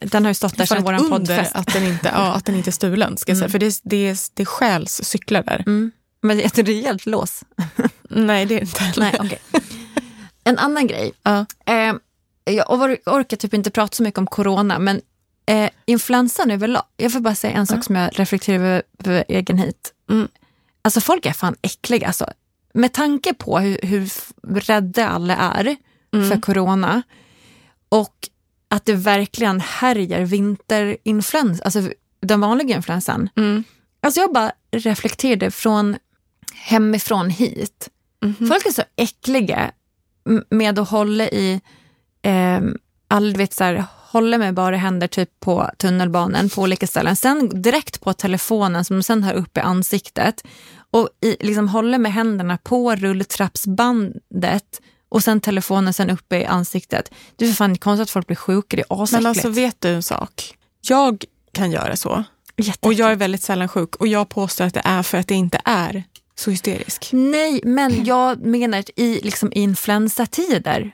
A: Den har ju stått där sedan vår poddfest.
B: att den inte, ja, att den inte är stulen. Ska jag säga. För det, är- det, är- det stjäls cyklar där.
A: Mm. Men det är ett rejält lås.
B: Nej, det är inte.
A: Nej, okej. En annan grej.
B: Ja.
A: Eh, jag or- orkar typ inte prata så mycket om corona, men eh, influensan överlag. Jag får bara säga en sak som jag reflekterar över, över egen hit.
B: Mm.
A: Alltså folk är fan äckliga. Alltså. Med tanke på hur, hur rädda alla är
B: Mm.
A: för corona och att det verkligen härjar vinterinfluensa, alltså den vanliga influensan.
B: Mm.
A: Alltså jag bara reflekterade från hemifrån hit.
B: Mhm.
A: Folk är så äckliga med att hålla i, eh, all, vet, så här, hålla med bara händer typ på tunnelbanan på olika ställen. Sen direkt på telefonen som de sen har upp i ansiktet och i, liksom håller med händerna på rulltrappsbandet och sen telefonen sen uppe i ansiktet. Det är för fan konstigt att folk blir sjuka, det är
B: Men
A: asäckligt.
B: alltså vet du en sak? Jag kan göra så. Och jag är väldigt sällan sjuk. Och jag påstår att det är för att det inte är så hysterisk.
A: Nej, men jag menar i, liksom, influensatider.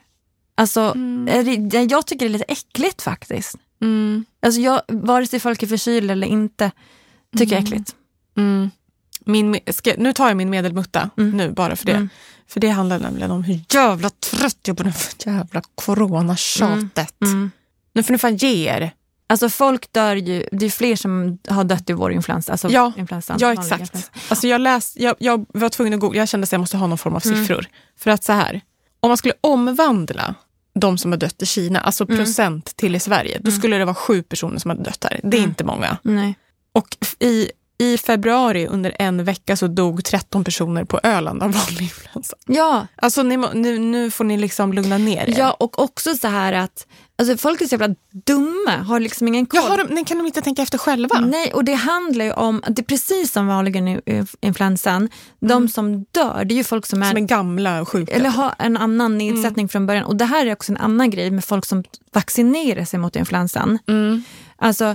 A: Alltså, är det, jag tycker det är lite äckligt faktiskt.
B: Mm.
A: Alltså jag, vare sig folk är förkylda eller inte, tycker jag är äckligt.
B: Mm. Min, ska, nu tar jag min medelmutta nu bara för det.
A: Mm.
B: För det handlar nämligen om hur jävla trött jag är på det jävla coronatjatet.
A: Mm.
B: Nu får ni fan ge er.
A: Alltså folk dör ju, det är fler som har dött i vår influensa. Alltså
B: Ja,
A: influensan,
B: Ja, exakt.
A: influensa.
B: Alltså jag, läst, jag, jag var tvungen att googla, jag kände att jag måste ha någon form av siffror. För att så här, om man skulle omvandla de som har dött i Kina, alltså procent till i Sverige, då skulle det vara sju personer som hade dött här. Det är inte många.
A: Nej.
B: Och i, i februari under en vecka så dog 13 personer på Öland av vanlig influensa.
A: Ja,
B: Alltså ni, nu, nu får ni liksom lugna ner er.
A: ja, och också så här att alltså folk är så jävla dumma, har liksom ingen koll.
B: Jag har, de- kan de inte tänka efter själva?
A: Nej, och det handlar ju om, det är precis som vanliga nu- influensan, de som dör, det är ju folk som är
B: Som är gamla och sjuka.
A: eller har en annan nedsättning från början. Och det här är också en annan grej med folk som vaccinerar sig mot influensan.
B: Mm.
A: Alltså,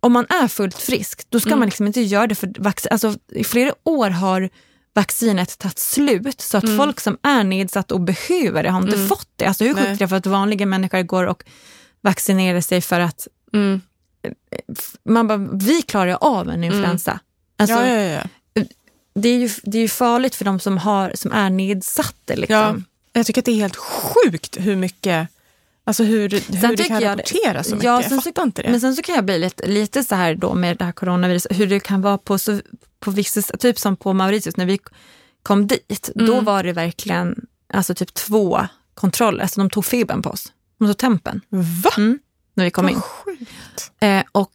A: om man är fullt frisk, då ska man liksom inte göra det för vaccin. Alltså, i flera år har vaccinet tagit slut så att folk som är nedsatt och behöver det har inte fått det. Alltså hur sjukt är det för att vanliga människor går och vaccinerar sig för att
B: Mm.
A: man bara, vi klarar av en influensa. Alltså,
B: ja, ja, ja.
A: Det, är ju, det är ju farligt för de som, har, som är nedsatta.
B: Ja,
A: Liksom.
B: jag tycker att det är helt sjukt hur mycket, alltså hur, hur det kan
A: jag-
B: rapportera så mycket.
A: Ja,
B: jag
A: sen
B: fattar inte det.
A: Men sen så kan jag bli lite, lite så här då med det här coronaviruset, hur det kan vara på, så, på vissa, typ som på Mauritius när vi kom dit, då
B: Mm.
A: var det verkligen alltså typ två kontroller, så de tog fibern på oss. De tog tempen
B: Va?
A: mm, när vi kom
B: Vad
A: in.
B: sjukt.
A: Eh, och,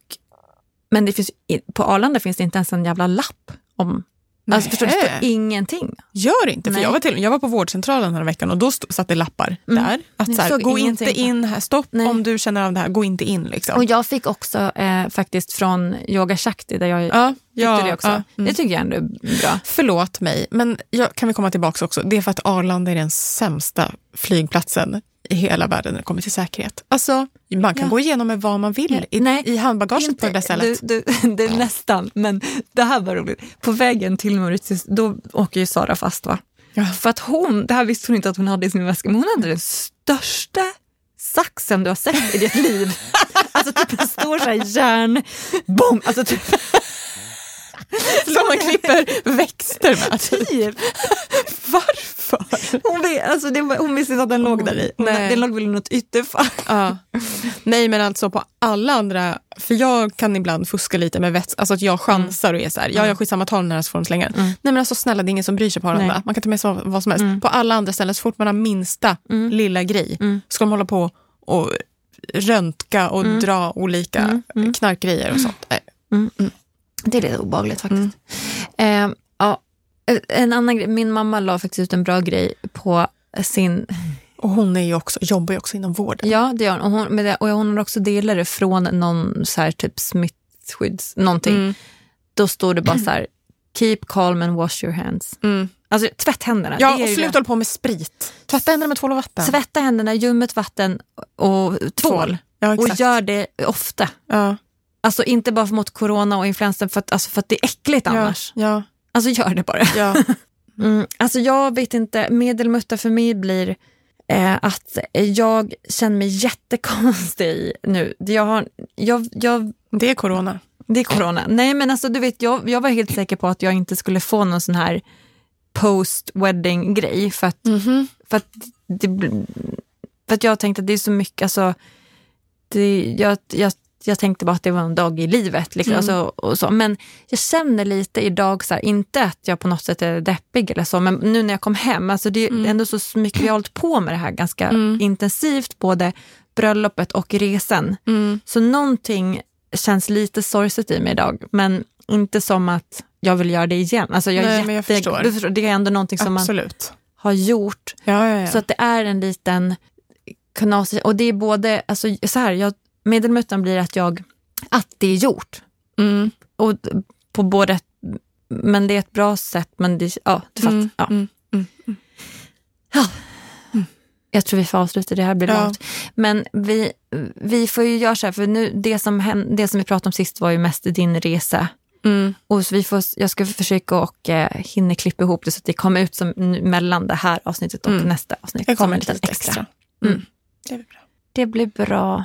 A: men det finns, på Arlanda finns det inte ens en jävla lapp om, alltså förstår du, det står
B: Nähä.
A: ingenting.
B: Gör inte, för
A: Nej.
B: jag var, till, jag var på vårdcentralen här veckan och då stod, satt det lappar
A: Mm.
B: där. Att så här, gå
A: ingenting
B: inte in här, stopp
A: Nej.
B: om du känner av det här, gå inte in. Liksom.
A: Och jag fick också eh, faktiskt från Yoga Shakti, där jag
B: ja, ja,
A: det också.
B: ja, mm.
A: Det tycker jag ändå är bra.
B: Förlåt mig, men jag, kan vi komma tillbaka också? Det är för att Arlanda är den sämsta flygplatsen i hela världen när det kommer till säkerhet. Alltså, man kan
A: Ja.
B: gå igenom med vad man vill i,
A: Nej,
B: i handbagaget på det där stället.
A: Du, du, det är nästan, men det här var roligt. På vägen till Mauritius, då åker ju Sara fast va?
B: Ja.
A: För att hon, det här visste hon inte att hon hade i sin väska, men hon hade den största saxen du har sett i ditt liv. Alltså typ en stor så här järnbomb. Alltså typ,
B: Som man klipper växter med.
A: typ.
B: Varför?
A: Hon, vet, alltså det hon visste inte att den låg där i.
B: Nej.
A: den låg väl i något ytterfack.
B: Ja. Nej men alltså på alla andra, för jag kan ibland fuska lite med vätska, alltså att jag chansar och är så här, ja jag skitsamma ta den här så får de slänga den. Nej men alltså snälla det är ingen som bryr sig på
A: Nej.
B: man kan ta med sig vad, som helst. På alla andra ställen så fort man har minsta lilla grej ska de hålla på och röntga och dra olika knarkgrejer och sånt. Nej.
A: Det är lite obehagligt faktiskt. Eh, ja, en annan grej, min mamma la faktiskt ut en bra grej på sin
B: Och hon är ju också, jobbar ju också inom vården.
A: Ja, det gör hon. Och hon, det, och hon har också delat det från någon så här typ smittskydds... Någonting.
B: Mm.
A: Då står det bara så här, keep calm and wash your hands.
B: Mm.
A: Alltså tvätt händerna.
B: Ja, och sluta hålla på med sprit. Tvätta händerna med tvål och vatten.
A: Tvätta händerna, ljummet vatten och tvål.
B: Ja,
A: och gör det ofta.
B: Ja,
A: Alltså inte bara mot corona och influensan för att, alltså för att det är äckligt
B: ja,
A: annars.
B: ja,
A: Alltså gör det bara.
B: ja.
A: Mm, alltså jag vet inte, medelmutta för mig blir eh, att jag känner mig jättekonstig nu. Jag, har, jag, jag
B: Det är corona.
A: Det är corona. Nej men alltså du vet, jag, jag var helt säker på att jag inte skulle få någon sån här post-wedding grej. För att,
B: Mhm.
A: för, att det, för att jag tänkte att det är så mycket, alltså, det, jag, jag, jag tänkte bara att det var en dag i livet. Liksom,
B: Mm.
A: alltså, och så. Men jag känner lite idag, så här, inte att jag på något sätt är deppig eller så, men nu när jag kom hem, alltså det är
B: Mm.
A: ändå så mycket, vi har hållit på med det här ganska
B: Mm.
A: intensivt, både bröllopet och resan.
B: Mm.
A: Så någonting känns lite sorgset i mig idag, men inte som att jag vill göra det igen. Alltså jag
B: Nej, men jag
A: jätte-
B: förstår.
A: Det är ändå någonting som man
B: Absolut.
A: har gjort.
B: Ja, ja, ja.
A: Så att det är en liten knasig, och det är både, alltså så här, jag, medelmutan blir att jag, att det är gjort.
B: mm.
A: Och på både, men det är ett bra sätt, men det, ja, du fattar.
B: Mm.
A: Ja.
B: Mm. Mm.
A: Jag tror vi får avsluta, det här blir
B: Ja.
A: långt. Men vi, vi får ju göra så här, för nu, det, som hän- det som vi pratade om sist var ju mest din resa.
B: Mm.
A: Och så vi får, jag ska försöka och eh, hinna klippa ihop det så att det kommer ut som mellan det här avsnittet och
B: Mm.
A: nästa avsnitt.
B: Det
A: som
B: kommer
A: en
B: lite
A: liten
B: extra.
A: Mm.
B: Mm. Det är bra.
A: Det blir bra.